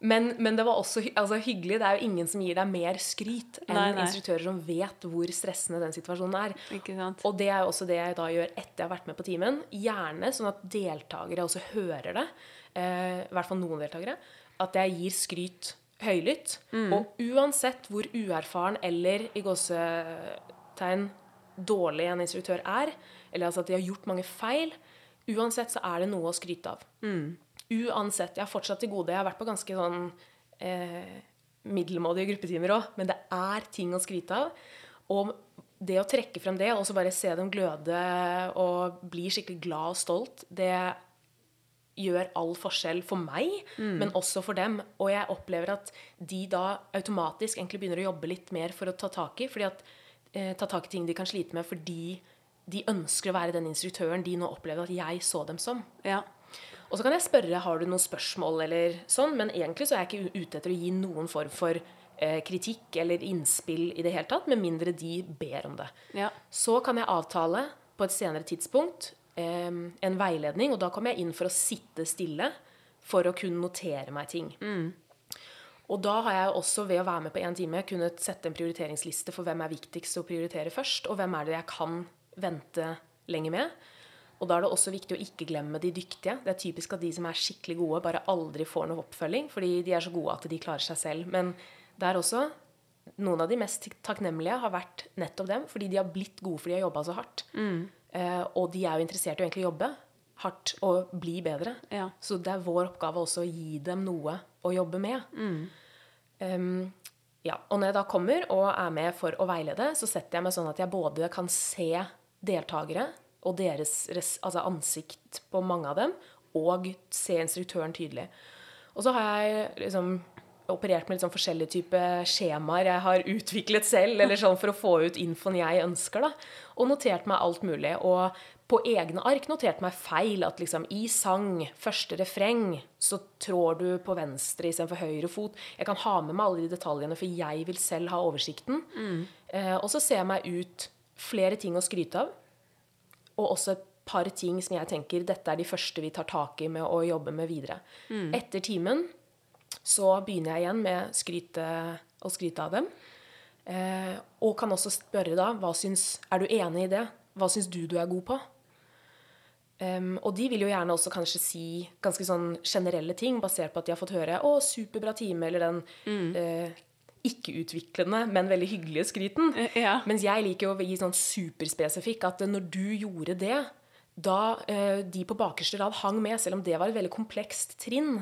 Men, men det var også altså, hyggelig. Det er jo ingen som gir deg mer skryt enn Nei, nei. instruktører som vet hvor stressende den situasjonen er. Ikke sant? Og det er jo også det jeg da gjør etter jeg har vært med på timen. Gjerne sånn at deltakere også hører det. Eh, I hvert fall noen deltakere. At jeg gir skryt høylytt. Og uansett hvor uerfaren eller i gåsetegn dårlig en instruktør er, eller altså at de har gjort mange feil, uansett så er det noe å skryte av. Uansett. Jeg har fortsatt til gode. Jeg har vært på ganske sånn eh, middelmådige gruppetimer òg, men det er ting å skryte av. Og det å trekke frem det, og så bare se dem gløde og bli skikkelig glad og stolt, det gjør all forskjell for meg, men også for dem. Og jeg opplever at de da automatisk egentlig begynner å jobbe litt mer for å ta tak i, fordi at, eh, ta tak i ting de kan slite med fordi de ønsker å være den instruktøren de nå opplever at jeg så dem som. Ja. Og så kan jeg spørre har du noen spørsmål, eller sånn, men egentlig så er jeg ikke ute etter å gi noen form for eh, kritikk eller innspill i det hele tatt, med mindre de ber om det. Ja. Så kan jeg avtale på et senere tidspunkt eh, en veiledning, og da kommer jeg inn for å sitte stille for å kunne notere meg ting. Og da har jeg også ved å være med på én time kunnet sette en prioriteringsliste for hvem er viktigst å prioritere først, og hvem er det jeg kan vente lenger med. Og da er det også viktig å ikke glemme de dyktige. Det er typisk at de som er skikkelig gode, bare aldri får noe oppfølging, fordi de er så gode at de klarer seg selv. Men der også noen av de mest takknemlige har vært nettopp dem, fordi de har blitt gode fordi de har jobba så hardt. Eh, og de er jo interessert i å egentlig jobbe hardt og bli bedre. Ja. Så det er vår oppgave også å gi dem noe å jobbe med. Um, ja, og når jeg da kommer og er med for å veilede, så setter jeg meg sånn at jeg både kan se deltakere og deres res, altså ansikt på mange av dem, og se instruktøren tydelig. Og så har jeg liksom operert med litt sånn forskjellige typer skjemaer jeg har utviklet selv, eller sånn for å få ut infoen jeg ønsker, da. Og notert meg alt mulig. Og på egne ark notert meg feil. At liksom i sang, første refreng, så trår du på venstre istedenfor høyre fot. Jeg kan ha med meg alle de detaljene, for jeg vil selv ha oversikten. Eh, og så ser jeg meg ut flere ting å skryte av, og også et par ting som jeg tenker dette er de første vi tar tak i med å jobbe med videre. Etter timen så begynner jeg igjen med skryte, å skryte av dem. Eh, og kan også spørre da hva syns, Er du enig i det? Hva syns du du er god på? Um, og de vil jo gjerne også kanskje si ganske sånn generelle ting, basert på at de har fått høre 'Å, superbra time', eller den eh, ikke-utviklende, men veldig hyggelige skryten. Ja. Mens jeg liker å gi sånn superspesifikk at når du gjorde det, da eh, de på bakerste rad hang med, selv om det var et veldig komplekst trinn,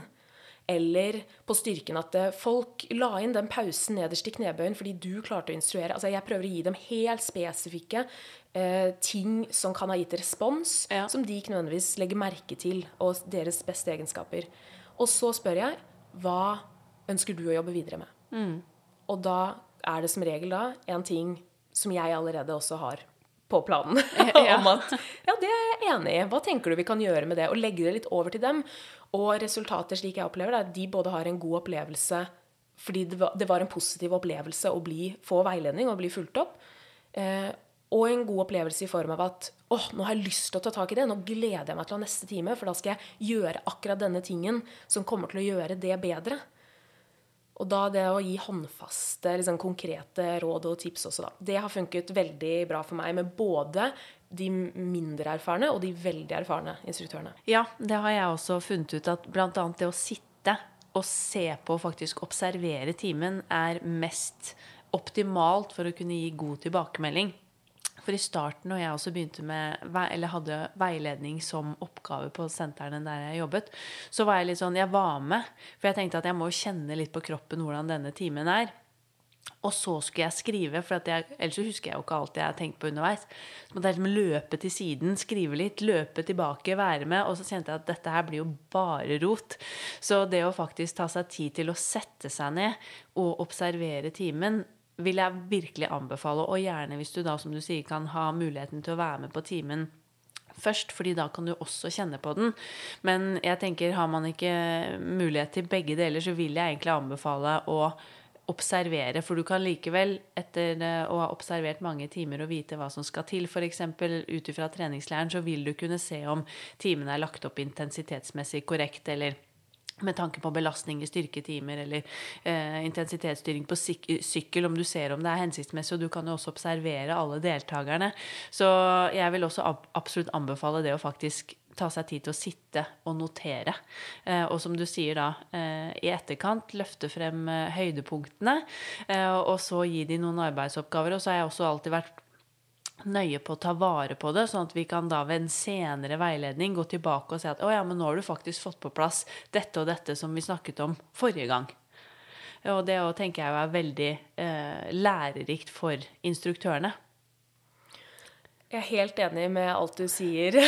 eller på styrken at eh, folk la inn den pausen nederst i knebøyen fordi du klarte å instruere. Altså Jeg prøver å gi dem helt spesifikke eh, ting som kan ha gitt respons, Ja. som de ikke nødvendigvis legger merke til, og deres beste egenskaper. Og så spør jeg hva ønsker du å jobbe videre med? Og da er det som regel da en ting som jeg allerede også har på planen. <laughs> Om at ja, det er jeg enig i. Hva tenker du vi kan gjøre med det? Og legge det litt over til dem. Og resultatet, slik jeg opplever det, er at de både har en god opplevelse fordi det var, det var en positiv opplevelse å bli, få veiledning og bli fulgt opp. Eh, og en god opplevelse i form av at åh, nå har jeg lyst til å ta tak i det. Nå gleder jeg meg til å ha neste time, for da skal jeg gjøre akkurat denne tingen som kommer til å gjøre det bedre. Og da det å gi håndfaste, liksom konkrete råd og tips også, da. Det har funket veldig bra for meg med både de mindre erfarne og de veldig erfarne instruktørene. Ja, det har jeg også funnet ut at bl.a. det å sitte og se på og faktisk observere timen er mest optimalt for å kunne gi god tilbakemelding. For i starten, når jeg også begynte med, eller hadde veiledning som oppgave på sentrene der jeg jobbet, så var jeg litt sånn Jeg var med, for jeg tenkte at jeg må kjenne litt på kroppen hvordan denne timen er. Og så skulle jeg skrive, for jeg, ellers husker jeg jo ikke alt jeg har tenkt på underveis. Så måtte jeg liksom løpe til siden, skrive litt, løpe tilbake, være med. Og så kjente jeg at dette her blir jo bare rot. Så det å faktisk ta seg tid til å sette seg ned og observere timen, vil jeg virkelig anbefale. Og gjerne hvis du da, som du sier, kan ha muligheten til å være med på timen først, fordi da kan du også kjenne på den. Men jeg tenker, har man ikke mulighet til begge deler, så vil jeg egentlig anbefale å observere, for du kan likevel, etter å ha observert mange timer og vite hva som skal til, f.eks. ut ifra treningslæren, så vil du kunne se om timene er lagt opp intensitetsmessig korrekt, eller med tanke på belastning i styrketimer eller eh, intensitetsstyring på syk sykkel, om du ser om det er hensiktsmessig, og du kan jo også observere alle deltakerne. Så jeg vil også ab absolutt anbefale det å faktisk ta seg tid til å sitte og notere. Eh, og som du sier da, eh, i etterkant løfte frem eh, høydepunktene, eh, og så gi de noen arbeidsoppgaver. Og så har jeg også alltid vært nøye på å ta vare på det, sånn at vi kan da ved en senere veiledning gå tilbake og si at å ja, men nå har du faktisk fått på plass dette og dette som vi snakket om forrige gang. Og det òg tenker jeg er veldig eh, lærerikt for instruktørene. Jeg er helt enig med alt du sier.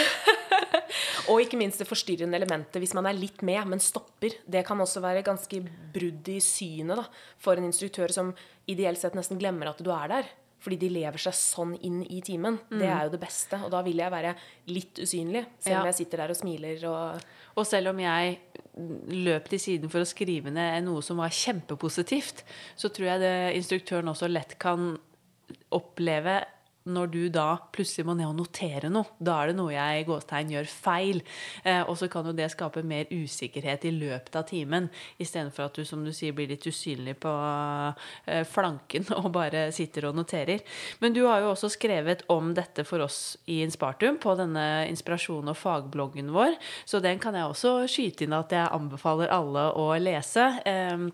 <laughs> og ikke minst det forstyrrende elementet hvis man er litt med, men stopper. Det kan også være ganske brudd i synet da, for en instruktør som ideelt sett nesten glemmer at du er der. Fordi de lever seg sånn inn i timen. Det er jo det beste. Og da vil jeg være litt usynlig, selv om Ja. jeg sitter der og smiler og Og selv om jeg løp til siden for å skrive ned noe som var kjempepositivt, så tror jeg det instruktøren også lett kan oppleve når du da plutselig må ned og notere noe. Da er det noe jeg i gåstegn gjør feil. Eh, og så kan jo det skape mer usikkerhet i løpet av timen, istedenfor at du som du sier, blir litt usynlig på eh, flanken og bare sitter og noterer. Men du har jo også skrevet om dette for oss i Inspartum på denne inspirasjon- og fagbloggen vår, så den kan jeg også skyte inn at jeg anbefaler alle å lese. Eh,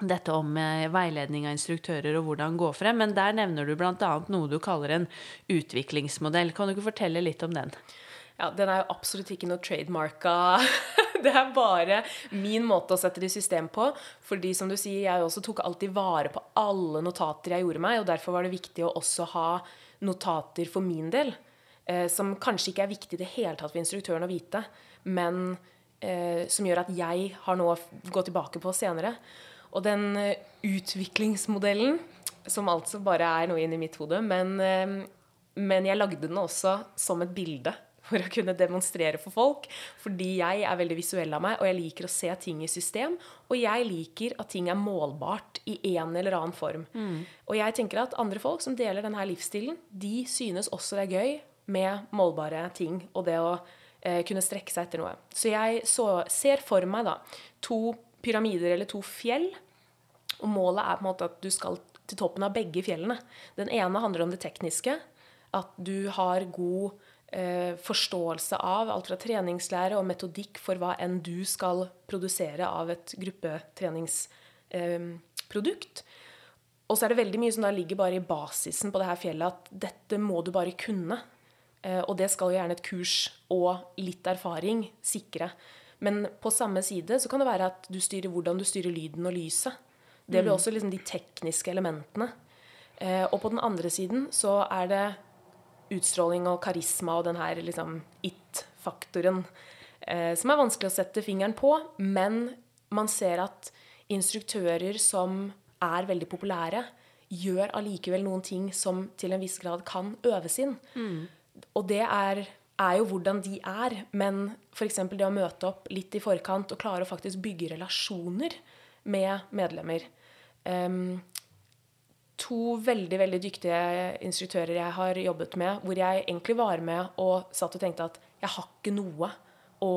dette om eh, veiledning av instruktører og hvordan gå frem. Men der nevner du bl.a. noe du kaller en utviklingsmodell. Kan du ikke fortelle litt om den? Ja, den er jo absolutt ikke noe trademarka. <laughs> Det er bare min måte å sette det i system på. Fordi som du sier, jeg også tok alltid vare på alle notater jeg gjorde meg, og derfor var det viktig å også ha notater for min del. Eh, som kanskje ikke er viktig i det hele tatt for instruktøren å vite, men eh, som gjør at jeg har noe å gå tilbake på senere. Og den eh, utviklingsmodellen, som altså bare er noe inni mitt hode, men, eh, men jeg lagde den også som et bilde for å kunne demonstrere for folk. Fordi jeg er veldig visuell av meg, og jeg liker å se ting i system. Og jeg liker at ting er målbart i en eller annen form. Og jeg tenker at andre folk som deler denne livsstilen, de synes også det er gøy med målbare ting, og det å eh, kunne strekke seg etter noe. Så jeg så, ser for meg da to pyramider eller to fjell. Og målet er på en måte at du skal til toppen av begge fjellene. Den ene handler om det tekniske. At du har god eh, forståelse av alt fra treningslære og metodikk for hva enn du skal produsere av et gruppetreningsprodukt. Eh, og så er det veldig mye som da ligger bare i basisen på det her fjellet, at dette må du bare kunne. Eh, og det skal jo gjerne et kurs og litt erfaring sikre. Men på samme side så kan det være at du styrer hvordan du styrer lyden og lyset. Det blir også liksom de tekniske elementene. Eh, og på den andre siden så er det utstråling og karisma og den her liksom it-faktoren eh, som er vanskelig å sette fingeren på. Men man ser at instruktører som er veldig populære, gjør allikevel noen ting som til en viss grad kan øves inn. Og det er, er jo hvordan de er. Men f.eks. det å møte opp litt i forkant og klare å faktisk bygge relasjoner med medlemmer. Um, to veldig veldig dyktige instruktører jeg har jobbet med, hvor jeg egentlig var med og satt og tenkte at jeg har ikke noe å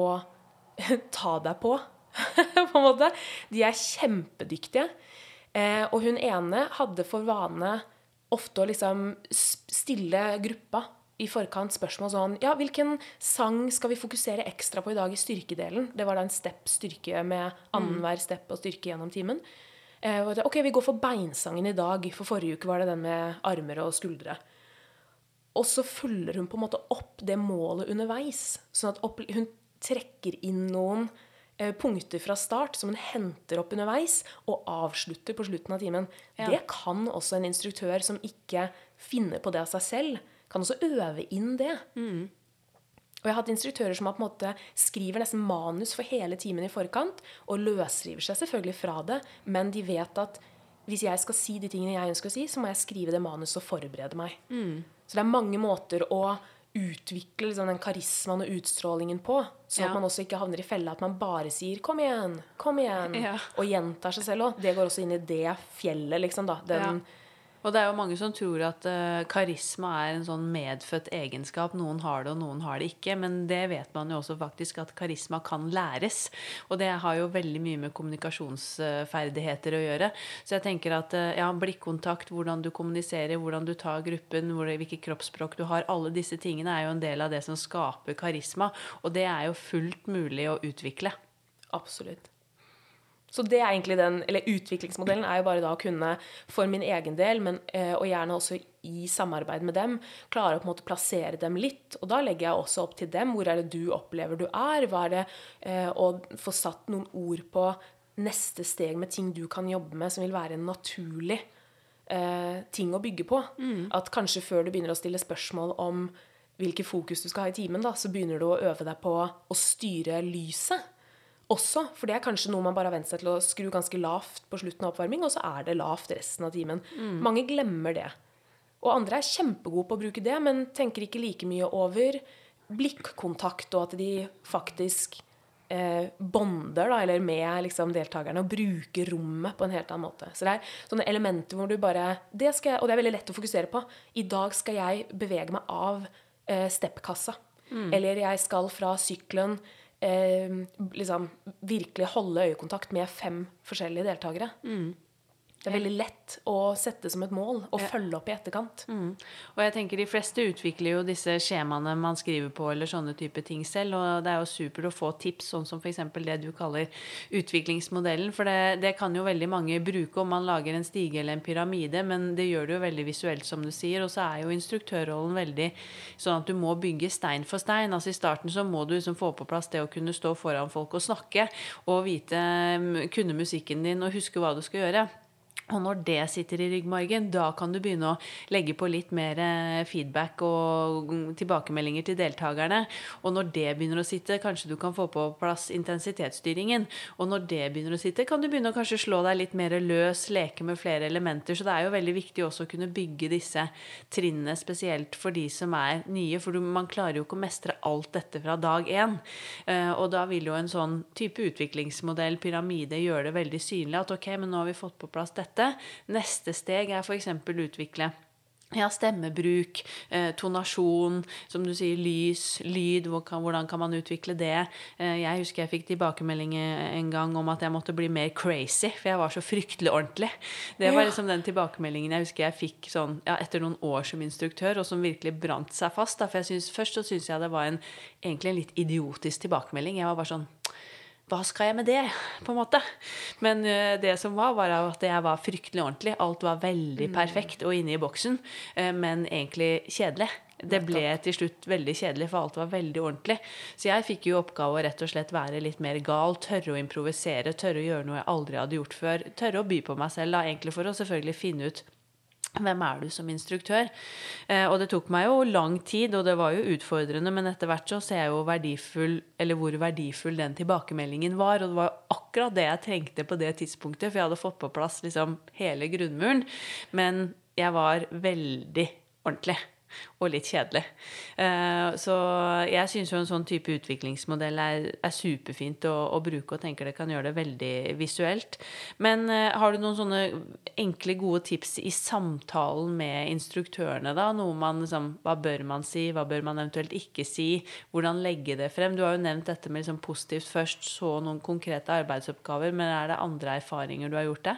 <laughs> ta deg på, <laughs> på en måte. De er kjempedyktige. Eh, og hun ene hadde for vane ofte å liksom stille gruppa i forkant spørsmål sånn Ja, hvilken sang skal vi fokusere ekstra på i dag i styrkedelen? Det var da en step styrke med annenhver step og styrke gjennom timen. Eh, ok, vi går for beinsangen i dag, for forrige uke var det den med armer og skuldre. Og så følger hun på en måte opp det målet underveis. Sånn at hun trekker inn noen eh, punkter fra start som hun henter opp underveis, og avslutter på slutten av timen. Ja. Det kan også en instruktør som ikke finner på det av seg selv, kan også øve inn det. Og jeg har hatt instruktører som har på en måte skriver nesten manus for hele timen i forkant, og løsriver seg selvfølgelig fra det, men de vet at hvis jeg skal si de tingene jeg ønsker å si, så må jeg skrive det manuset og forberede meg. Så det er mange måter å utvikle liksom, den karismaen og utstrålingen på, sånn Ja. at man også ikke havner i fella at man bare sier 'kom igjen', 'kom igjen', Ja. og gjentar seg selv òg. Det går også inn i det fjellet, liksom, da. Den, Og det er jo mange som tror at uh, karisma er en sånn medfødt egenskap. Noen har det, og noen har det ikke. Men det vet man jo også faktisk at karisma kan læres. Og det har jo veldig mye med kommunikasjonsferdigheter å gjøre. Så jeg tenker at uh, ja, blikkontakt, hvordan du kommuniserer, hvordan du tar gruppen, hvilket kroppsspråk du har, alle disse tingene er jo en del av det som skaper karisma. Og det er jo fullt mulig å utvikle. Absolutt. Så det er egentlig den, eller Utviklingsmodellen er jo bare da å kunne, for min egen del, men, eh, og gjerne også i samarbeid med dem, klare å på en måte plassere dem litt. Og da legger jeg også opp til dem. Hvor er det du opplever du er? Hva er det eh, Å få satt noen ord på neste steg med ting du kan jobbe med, som vil være en naturlig eh, ting å bygge på. Mm. At kanskje før du begynner å stille spørsmål om hvilke fokus du skal ha i timen, da, så begynner du å øve deg på å styre lyset også. For det er kanskje noe man bare har vent seg til å skru ganske lavt på slutten av oppvarming, og så er det lavt resten av timen. Mm. Mange glemmer det. Og andre er kjempegode på å bruke det, men tenker ikke like mye over blikkontakt, og at de faktisk eh, bonder da, eller med liksom, deltakerne og bruker rommet på en helt annen måte. Så det er sånne elementer hvor du bare det skal jeg, Og det er veldig lett å fokusere på. I dag skal jeg bevege meg av eh, steppkassa. Mm. Eller jeg skal fra sykkelen eh, liksom, virkelig holde øyekontakt med fem forskjellige deltakere. Mm. Det er veldig lett å sette som et mål og ja. følge opp i etterkant. Mm. Og jeg tenker De fleste utvikler jo disse skjemaene man skriver på, eller sånne type ting selv. Og det er jo supert å få tips, sånn som f.eks. det du kaller utviklingsmodellen. For det, det, kan jo veldig mange bruke om man lager en stige eller en pyramide, men det gjør det jo veldig visuelt, som du sier. Og så er jo instruktørrollen veldig sånn at du må bygge stein for stein. Altså I starten så må du liksom få på plass det å kunne stå foran folk og snakke, og vite, kunne musikken din og huske hva du skal gjøre. Og når det sitter i ryggmargen, da kan du begynne å legge på litt mer eh, feedback og tilbakemeldinger til deltakerne. Og når det begynner å sitte, kanskje du kan få på plass intensitetsstyringen. Og når det begynner å sitte, kan du begynne å kanskje slå deg litt mer løs, leke med flere elementer. Så det er jo veldig viktig også å kunne bygge disse trinnene, spesielt for de som er nye. For man klarer jo ikke å mestre alt dette fra dag én. Eh, og da vil jo en sånn type utviklingsmodell, pyramide, gjøre det veldig synlig at ok, men nå har vi fått på plass dette dette. Neste steg er f.eks. utvikle ja, stemmebruk, eh, tonasjon, som du sier, lys, lyd. Hvordan kan man utvikle det? Eh, jeg husker jeg fikk tilbakemelding en gang om at jeg måtte bli mer crazy, for jeg var så fryktelig ordentlig. Det var liksom den tilbakemeldingen jeg husker jeg fikk sånn, ja, etter noen år som instruktør, og som virkelig brant seg fast. Da. For synes, Først så syntes jeg det var en, egentlig en litt idiotisk tilbakemelding. Jeg var bare sånn hva skal jeg med det? på en måte. Men uh, det som var, var at jeg var fryktelig ordentlig. Alt var veldig mm. perfekt og inne i boksen, uh, men egentlig kjedelig. Det ble til slutt veldig kjedelig, for alt var veldig ordentlig. Så jeg fikk jo oppgave å rett og slett være litt mer gal, tørre å improvisere, tørre å gjøre noe jeg aldri hadde gjort før. Tørre å by på meg selv, da, egentlig for å selvfølgelig finne ut hvem er du som instruktør? Eh, og det tok meg jo lang tid, og det var jo utfordrende, men etter hvert så ser jeg jo verdifull, eller hvor verdifull den tilbakemeldingen var. Og det var akkurat det jeg trengte på det tidspunktet, for jeg hadde fått på plass liksom hele grunnmuren. Men jeg var veldig ordentlig og litt kjedelig. Eh, så jeg syns jo en sånn type utviklingsmodell er, er superfint å, å, bruke, og tenker det kan gjøre det veldig visuelt. Men eh, har du noen sånne enkle, gode tips i samtalen med instruktørene, da? Noe man liksom Hva bør man si, hva bør man eventuelt ikke si? Hvordan legge det frem? Du har jo nevnt dette med liksom positivt først, så noen konkrete arbeidsoppgaver, men er det andre erfaringer du har gjort det?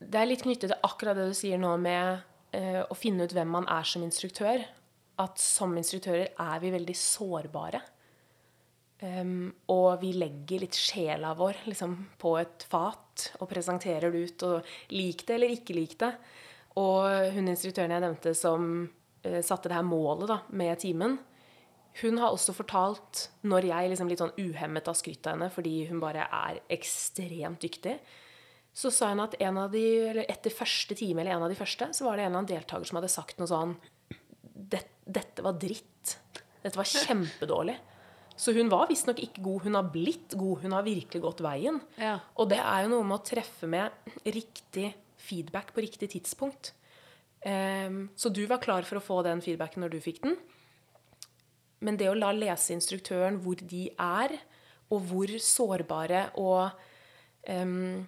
Det er litt knyttet til akkurat det du sier nå med eh, å finne ut hvem man er som instruktør. At som instruktører er vi veldig sårbare. Um, og vi legger litt sjela vår liksom, på et fat og presenterer det ut. Og lik det eller ikke lik det. Og hun instruktøren jeg nevnte som uh, satte det her målet da, med timen, hun har også fortalt, når jeg liksom litt sånn uhemmet har skrytt av henne fordi hun bare er ekstremt dyktig, så sa hun at en av de, eller etter første time eller en av de første, så var det en eller annen deltaker som hadde sagt noe sånn Dette var dritt. Dette var kjempedårlig. Så hun var visstnok ikke god. Hun har blitt god. Hun har virkelig gått veien. Ja. Og det er jo noe med å treffe med riktig feedback på riktig tidspunkt. Um, så du var klar for å få den feedbacken når du fikk den. Men det å la leseinstruktøren hvor de er, og hvor sårbare og um,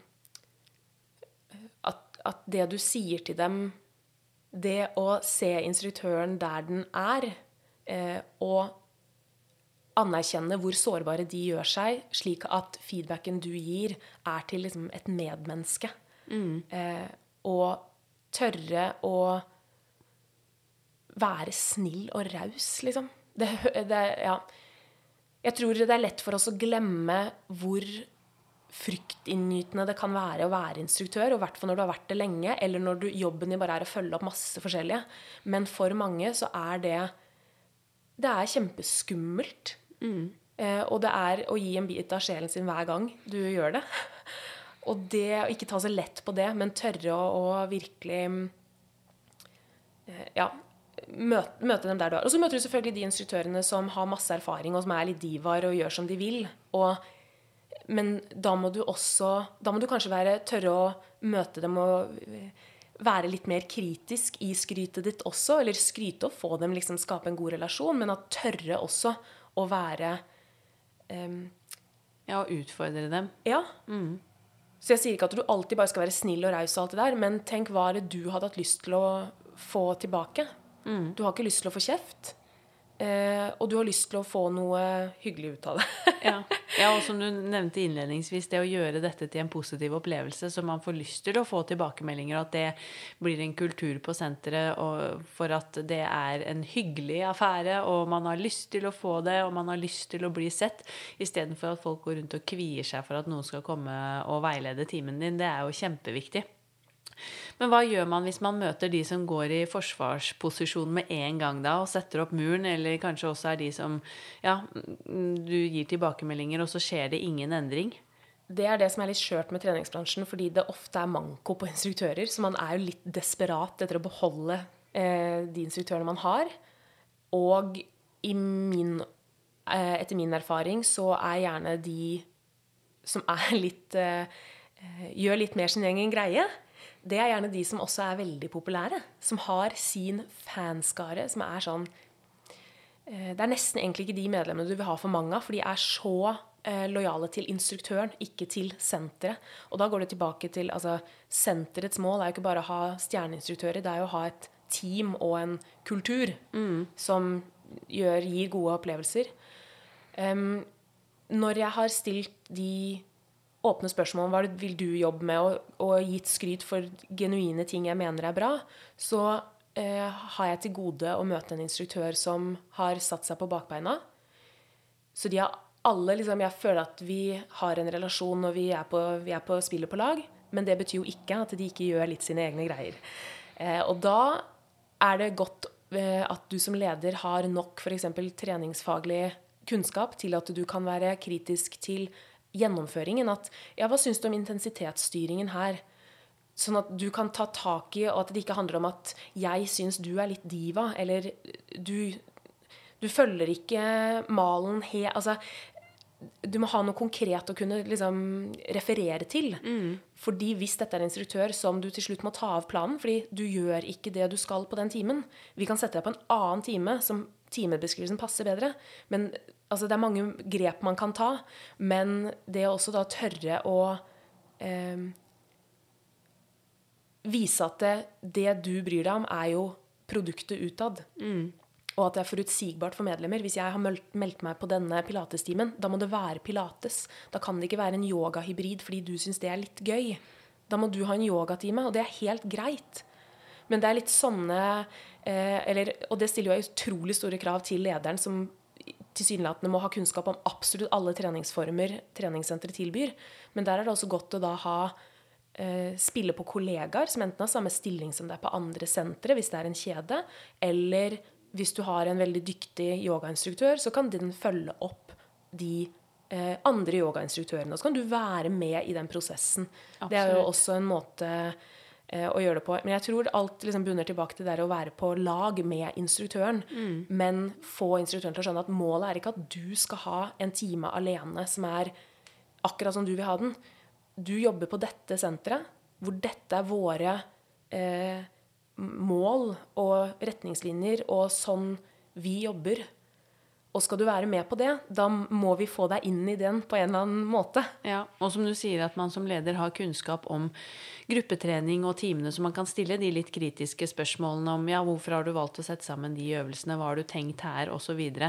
at det du sier til dem Det å se instruktøren der den er, eh, og anerkjenne hvor sårbare de gjør seg, slik at feedbacken du gir, er til liksom et medmenneske. Eh, og tørre å være snill og raus, liksom. Det, det, ja. Jeg tror det er lett for oss å glemme hvor fryktinngytende det kan være å være instruktør, og i hvert fall når du har vært det lenge, eller når du, jobben din bare er å følge opp masse forskjellige. Men for mange så er det Det er kjempeskummelt. Eh, og det er å gi en bit av sjelen sin hver gang du gjør det. <laughs> Og det å ikke ta så lett på det, men tørre å, å virkelig eh, Ja, møte, møte dem der du er. Og så møter du selvfølgelig de instruktørene som har masse erfaring, og som er litt divaer og gjør som de vil. Og, men da må du også Da må du kanskje være, tørre å møte dem og være litt mer kritisk i skrytet ditt også. Eller skryte og få dem liksom skape en god relasjon, men at tørre også å være um, Ja, og utfordre dem. Ja. Så jeg sier ikke at du alltid bare skal være snill og raus, og alt det der, men tenk hva er det du hadde hatt lyst til å få tilbake? Du har ikke lyst til å få kjeft, eh, og du har lyst til å få noe hyggelig ut av det. Ja. <laughs> ja, og som du nevnte innledningsvis, det å gjøre dette til en positiv opplevelse, så man får lyst til å få tilbakemeldinger, og at det blir en kultur på senteret og for at det er en hyggelig affære, og man har lyst til å få det, og man har lyst til å bli sett, istedenfor at folk går rundt og kvier seg for at noen skal komme og veilede timen din. Det er jo kjempeviktig. Men hva gjør man hvis man møter de som går i forsvarsposisjon med en gang da, og setter opp muren, eller kanskje også er de som ja, du gir tilbakemeldinger, og så skjer det ingen endring? Det er det som er litt skjørt med treningsbransjen, fordi det ofte er manko på <laughs> instruktører. Så man er jo litt desperat etter å beholde eh, de instruktørene man har. Og min, eh, etter min erfaring så er gjerne de som er <laughs> litt eh, Gjør litt mer sin egen greie. Det er gjerne de som også er veldig populære. Som har sin fanskare som er sånn eh, Det er nesten egentlig ikke de medlemmene du vil ha for mange av, for de er så eh, lojale til instruktøren, ikke til senteret. Og da går det tilbake til altså, Senterets mål er jo ikke bare å ha stjerneinstruktører, det er jo å ha et team og en kultur som gjør, gir gode opplevelser. Um, når jeg har stilt de åpne spørsmål om hva vil du jobbe med, og, og gitt skryt for genuine ting jeg mener er bra, så eh, har jeg til gode å møte en instruktør som har satt seg på bakbeina. Så de har alle liksom, Jeg føler at vi har en relasjon når vi er på, vi er på spillet på lag, men det betyr jo ikke at de ikke gjør litt sine egne greier. Eh, og da er det godt eh, at du som leder har nok f.eks. treningsfaglig kunnskap til at du kan være kritisk til gjennomføringen. At ja, hva syns du om intensitetsstyringen her? Sånn at du kan ta tak i, og at det ikke handler om at jeg syns du er litt diva, eller du, du følger ikke malen he... Altså, du må ha noe konkret å kunne liksom, referere til. Fordi hvis dette er en instruktør som du til slutt må ta av planen, fordi du gjør ikke det du skal på den timen Vi kan sette deg på en annen time som timebeskrivelsen passer bedre. Men altså, det er mange grep man kan ta. Men det å også da tørre å eh, vise at det, det du bryr deg om, er jo produktet utad. Og at det er forutsigbart for medlemmer. Hvis jeg har meldt, meldt meg på denne pilatestimen, da må det være pilates. Da kan det ikke være en yogahybrid fordi du syns det er litt gøy. Da må du ha en yogatime, og det er helt greit. Men det er litt sånne eh, eller, Og det stiller jo utrolig store krav til lederen, som tilsynelatende må ha kunnskap om absolutt alle treningsformer treningssenteret tilbyr. Men der er det også godt å da ha eh, spille på kollegaer som enten har samme stilling som deg på andre sentre, hvis det er en kjede, eller hvis du har en veldig dyktig yogainstruktør, så kan den følge opp de eh, andre yogainstruktørene. Og så kan du være med i den prosessen. Det er jo også en måte å gjøre det på. Men jeg tror alt liksom bunner tilbake til det å være på lag med instruktøren. Men få instruktøren til å skjønne at målet er ikke at du skal ha en time alene som er akkurat som du vil ha den. Du jobber på dette senteret, hvor dette er våre eh, mål og retningslinjer, og sånn vi jobber. Og skal du være med på det, da må vi få deg inn i den på en eller annen måte. Ja, Og som du sier, at man som leder har kunnskap om gruppetrening og timene, så man kan stille de litt kritiske spørsmålene om ja, hvorfor har du valgt å sette sammen de øvelsene, hva har du tenkt her, osv. Og,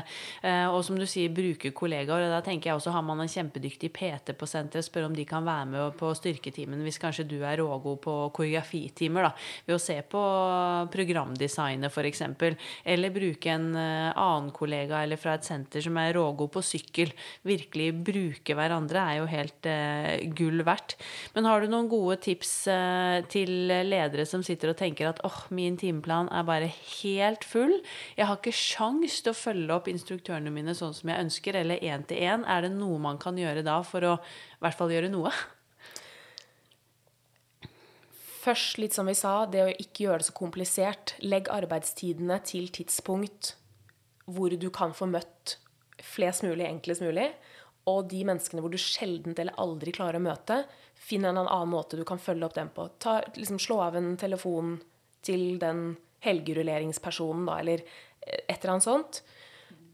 eh, og som du sier, bruke kollegaer. og Da tenker jeg også har man en kjempedyktig PT på senteret, spør om de kan være med på styrketimen hvis kanskje du er rågod på koreografitimer, da, ved å se på programdesignet f.eks. Eller bruke en eh, annen kollega eller fra et senter som er rågod på sykkel. Virkelig bruke hverandre er jo helt eh, gull verdt. Men har du noen gode tips til ledere som sitter og tenker at åh, oh, min timeplan er bare helt full. Jeg har ikke sjans til å følge opp instruktørene mine sånn som jeg ønsker, eller én til én. Er det noe man kan gjøre da for å i hvert fall gjøre noe? Først, litt som vi sa, det å ikke gjøre det så komplisert. Legg arbeidstidene til tidspunkt hvor du kan få møtt flest mulig, enklest mulig. Og de menneskene hvor du sjelden eller aldri klarer å møte, finn en annen måte du kan følge opp den på. Ta, liksom, slå av en telefon til den helgerulleringspersonen, da, eller et eller annet sånt.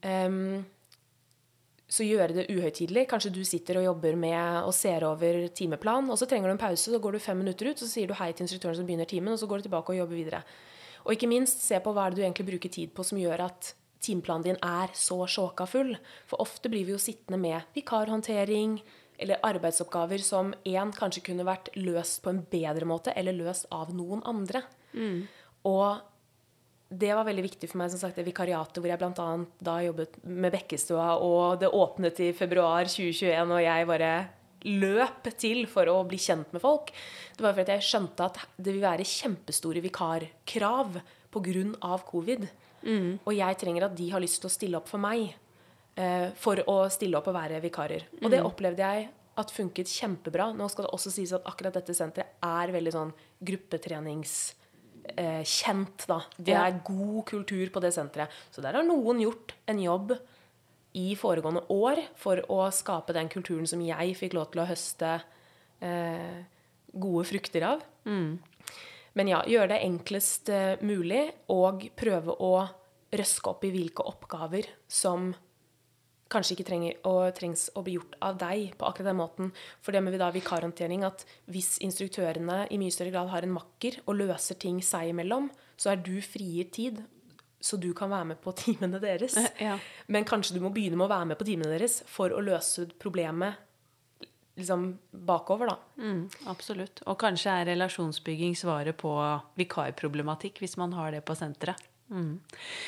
Um, så gjøre det uhøytidelig. Kanskje du sitter og jobber med og ser over timeplan, og så trenger du en pause, så går du fem minutter ut, så sier du hei til instruktøren som begynner timen, og så går du tilbake og jobber videre. Og ikke minst, se på hva er det du egentlig bruker tid på som gjør at timeplanen din er så sjåka full. For ofte blir vi jo sittende med vikarhåndtering, eller arbeidsoppgaver som én kanskje kunne vært løst på en bedre måte, eller løst av noen andre. Mm. Og det var veldig viktig for meg, som sagt, det vikariatet hvor jeg bl.a. da jobbet med Bekkestua, og det åpnet i februar 2021, og jeg bare løp til for å bli kjent med folk. Det var fordi jeg skjønte at det vil være kjempestore vikarkrav pga. covid. Mm. Og jeg trenger at de har lyst til å stille opp for meg for å stille opp og være vikarer. Og det mm. opplevde jeg at funket kjempebra. Nå skal det også sies at akkurat dette senteret er veldig sånn gruppetreningskjent. Eh, da. Det er god kultur på det senteret. Så der har noen gjort en jobb i foregående år for å skape den kulturen som jeg fikk lov til å høste eh, gode frukter av. Mm. Men ja, gjøre det enklest eh, mulig og prøve å røske opp i hvilke oppgaver som kanskje ikke trenger å, trengs å bli gjort av deg på akkurat den måten. For det med da vikarhåndtering at hvis instruktørene i mye større grad har en makker og løser ting seg imellom, så er du frigitt tid. Så du kan være med på <laughs> timene deres. Ja. Men kanskje du må begynne med å være med på timene deres for å løse problemet liksom bakover, da. Mm, absolutt. Og kanskje er relasjonsbygging svaret på vikarproblematikk, hvis man har det på senteret. Mm.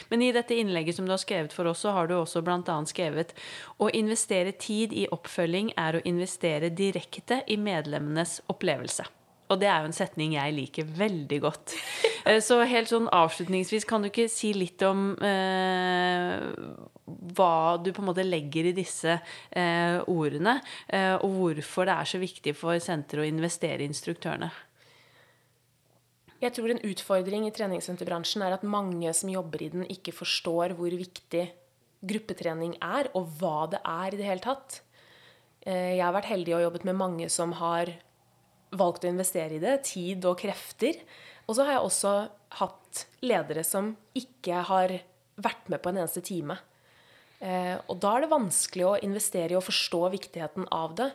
Men i dette innlegget som du har skrevet for oss, så har du også bl.a. skrevet å investere tid i oppfølging er å investere direkte i medlemmenes opplevelse. Og det er jo en setning jeg liker veldig godt. <laughs> Eh, så helt sånn avslutningsvis, kan du ikke si litt om eh, hva du på en måte legger i disse eh, ordene, eh, og hvorfor det er så viktig for senteret å investere i instruktørene? Jeg tror en utfordring i treningssenterbransjen er at mange som jobber i den, ikke forstår hvor viktig gruppetrening er, og hva det er i det hele tatt. Eh, jeg har vært heldig og jobbet med mange som har valgt å investere i det. Tid og krefter. Og så har jeg også hatt ledere som ikke har vært med på en eneste time. Eh, og da er det vanskelig å investere i og forstå viktigheten av det.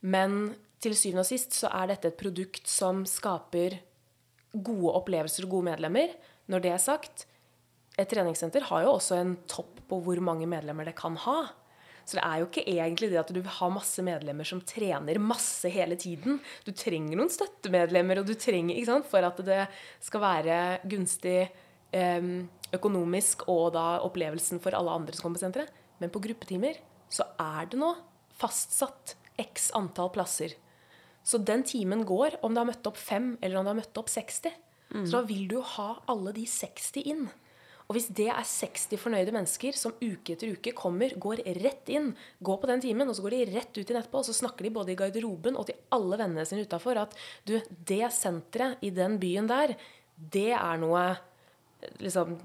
Men til syvende og sist så er dette et produkt som skaper gode opplevelser og gode medlemmer. Når det er sagt, et treningssenter har jo også en topp på hvor mange medlemmer det kan ha. Så det er jo ikke egentlig det at du vil ha masse medlemmer som trener masse hele tiden. Du trenger noen støttemedlemmer, og du trenger, ikke sant, for at det skal være gunstig ehm, økonomisk og da opplevelsen for alle andre som kommer på senteret. Men på gruppetimer så er det nå fastsatt x antall plasser. Så den timen går om du har møtt opp fem eller om du har møtt opp 60. Mm. Så da vil du ha alle de 60 inn. Og hvis det er 60 fornøyde mennesker som uke etter uke kommer, går rett inn, går på den timen, og så går de rett ut i etterpå, og så snakker de både i garderoben og til alle vennene sine utafor at du, det senteret i den byen der, det er noe liksom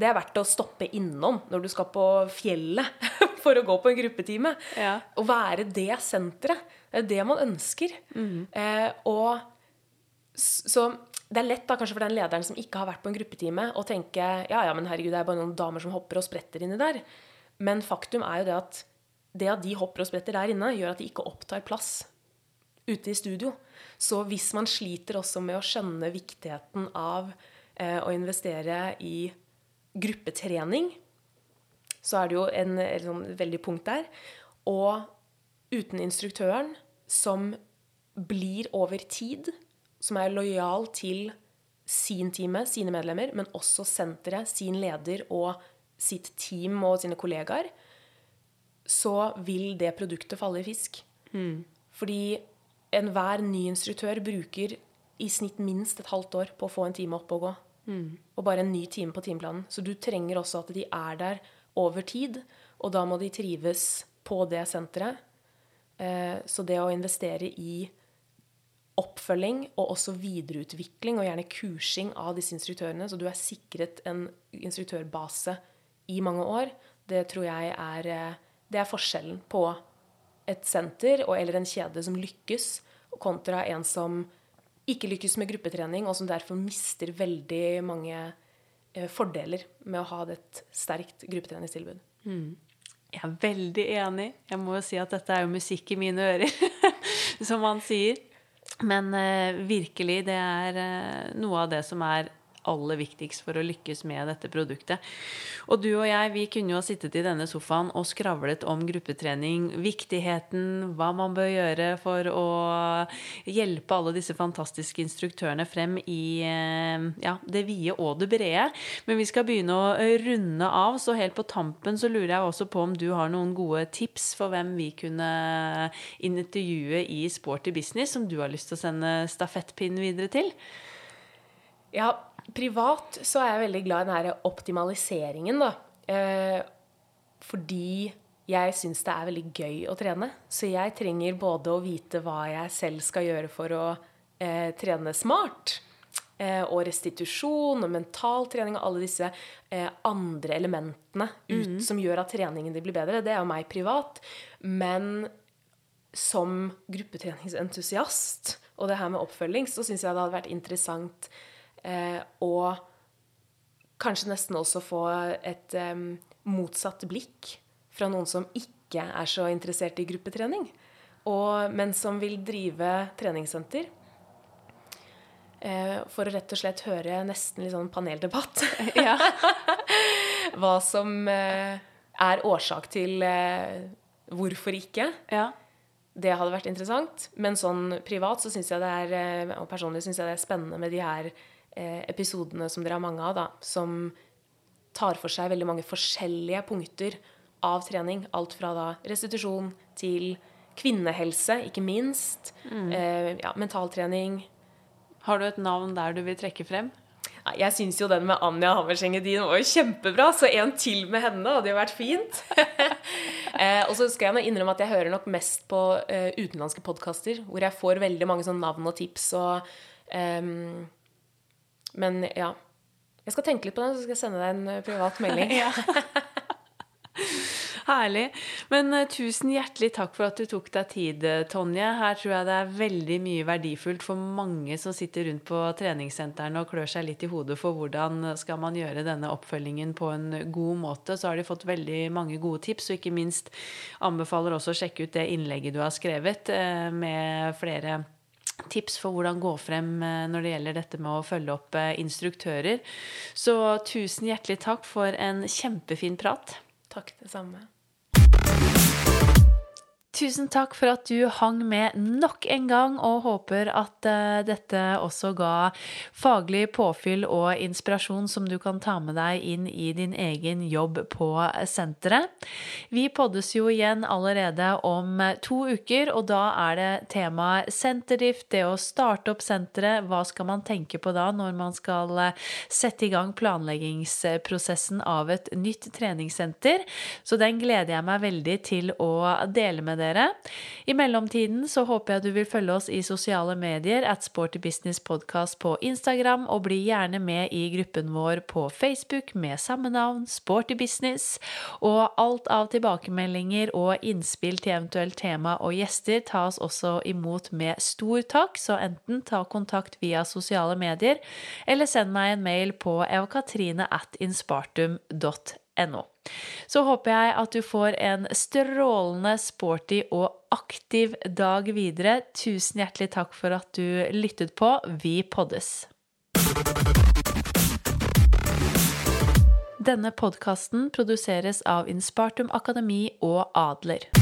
det er verdt å stoppe innom når du skal på fjellet <laughs> for å gå på en gruppetime. Ja. Å være det senteret. Det er det man ønsker. Mm. Eh, og så det er lett da kanskje for den lederen som ikke har vært på en gruppetime, å tenke ja, ja, men herregud, det er bare noen damer som hopper og spretter inni der. Men faktum er jo det at det at de hopper og spretter der inne, gjør at de ikke opptar plass ute i studio. Så hvis man sliter også med å skjønne viktigheten av eh, å investere i gruppetrening, så er det jo en, en sånn veldig punkt der. Og uten instruktøren som blir over tid, som er lojal til sin time, sine medlemmer, men også senteret, sin leder og sitt team og sine kollegaer, så vil det produktet falle i fisk. Mm. Fordi enhver ny instruktør bruker i snitt minst et halvt år på å få en time opp og gå. Mm. Og bare en ny time på timeplanen. Så du trenger også at de er der over tid, og da må de trives på det senteret. Eh, så det å investere i oppfølging og også videreutvikling og gjerne kursing av disse instruktørene, så du er sikret en instruktørbase i mange år, det tror jeg er, eh, det er forskjellen på et senter eller en kjede som lykkes, kontra en som ikke lykkes med gruppetrening, og som derfor mister veldig mange fordeler med å ha et sterkt gruppetreningstilbud. Mm. Jeg er veldig enig. Jeg må jo si at dette er jo musikk i mine ører, <laughs> som man sier. Men uh, virkelig, det er uh, noe av det som er aller viktigst for å lykkes med dette produktet. Og du og jeg vi kunne jo ha sittet i denne sofaen og skravlet om gruppetrening, viktigheten, hva man bør gjøre for å hjelpe alle disse fantastiske instruktørene frem i eh, ja, det vide og det brede. Men vi skal begynne å runde av, så helt på tampen så lurer jeg også på om du har noen gode tips for hvem vi kunne intervjue i Sporty Business, som du har lyst til å sende stafettpinnen videre til? Ja, privat så er jeg veldig glad i den her optimaliseringen, da. Eh, fordi jeg syns det er veldig gøy å trene. Så jeg trenger både å vite hva jeg selv skal gjøre for å eh, trene smart, eh, og restitusjon og mental trening og alle disse eh, andre elementene ut, mm. som gjør at treningen blir bedre. Det er jo meg privat. Men som gruppetreningsentusiast og det her med oppfølging, så syns jeg det hadde vært interessant og kanskje nesten også få et eh, motsatt blikk fra noen som ikke er så interessert i gruppetrening, og, men som vil drive treningssenter. Eh, for å rett og slett høre nesten litt sånn paneldebatt. <laughs> <laughs> Hva som eh, er årsak til eh, hvorfor ikke. Ja. Det hadde vært interessant. Men sånn privat så synes jeg det er, eh, og personlig syns jeg det er spennende med de her Eh, episodene som dere har mange av, da, som tar for seg veldig mange forskjellige punkter av trening. Alt fra da restitusjon til kvinnehelse, ikke minst. Mm. Eh, ja, mentaltrening. Har du et navn der du vil trekke frem? Jeg syns jo den med Anja Hammerseng Edin var jo kjempebra, så en til med henne hadde jo vært fint. <laughs> eh, og så skal jeg nå innrømme at jeg hører nok mest på eh, utenlandske podkaster, hvor jeg får veldig mange sånn navn og tips og um, men ja. Jeg skal tenke litt på det, så skal jeg sende deg en eh, privat melding. <laughs> <laughs> Herlig. Men uh, tusen hjertelig takk for at du tok deg tid, eh, Tonje. Her tror jeg det er veldig mye verdifullt for mange som sitter rundt på treningssentrene og klør seg litt i hodet for hvordan skal man gjøre denne oppfølgingen på en god måte. Så har de fått veldig mange gode tips, og ikke minst anbefaler også å sjekke ut det innlegget du har skrevet med flere tips for hvordan gå frem eh, når det gjelder dette med å følge opp eh, instruktører. Så tusen hjertelig takk for en kjempefin prat. Takk, det samme. Tusen takk for at du hang med nok en gang, og håper at uh, dette også ga faglig påfyll og inspirasjon som du kan ta med deg inn i din egen jobb på senteret. Vi poddes jo igjen allerede om to uker, og da er det temaet senterdrift, det å starte opp senteret. Hva skal man tenke på da når man skal sette i gang planleggingsprosessen av et nytt treningssenter? Så den gleder jeg meg veldig til å dele med dere. I mellomtiden så håper jeg du vil følge oss i sosiale medier at Sporty Business Podcast på Instagram, og bli gjerne med i gruppen vår på Facebook med samme navn, Sporty Business. Og alt av tilbakemeldinger og innspill til eventuelt tema og gjester tas også imot med stor takk, så enten ta kontakt via sosiale medier, eller send meg en mail på eokatrine at inspartum.no. Så håper jeg at du får en strålende sporty og aktiv dag videre. Tusen hjertelig takk for at du lyttet på. Vi poddes. Denne podkasten produseres av Inspartum Akademi og Adler.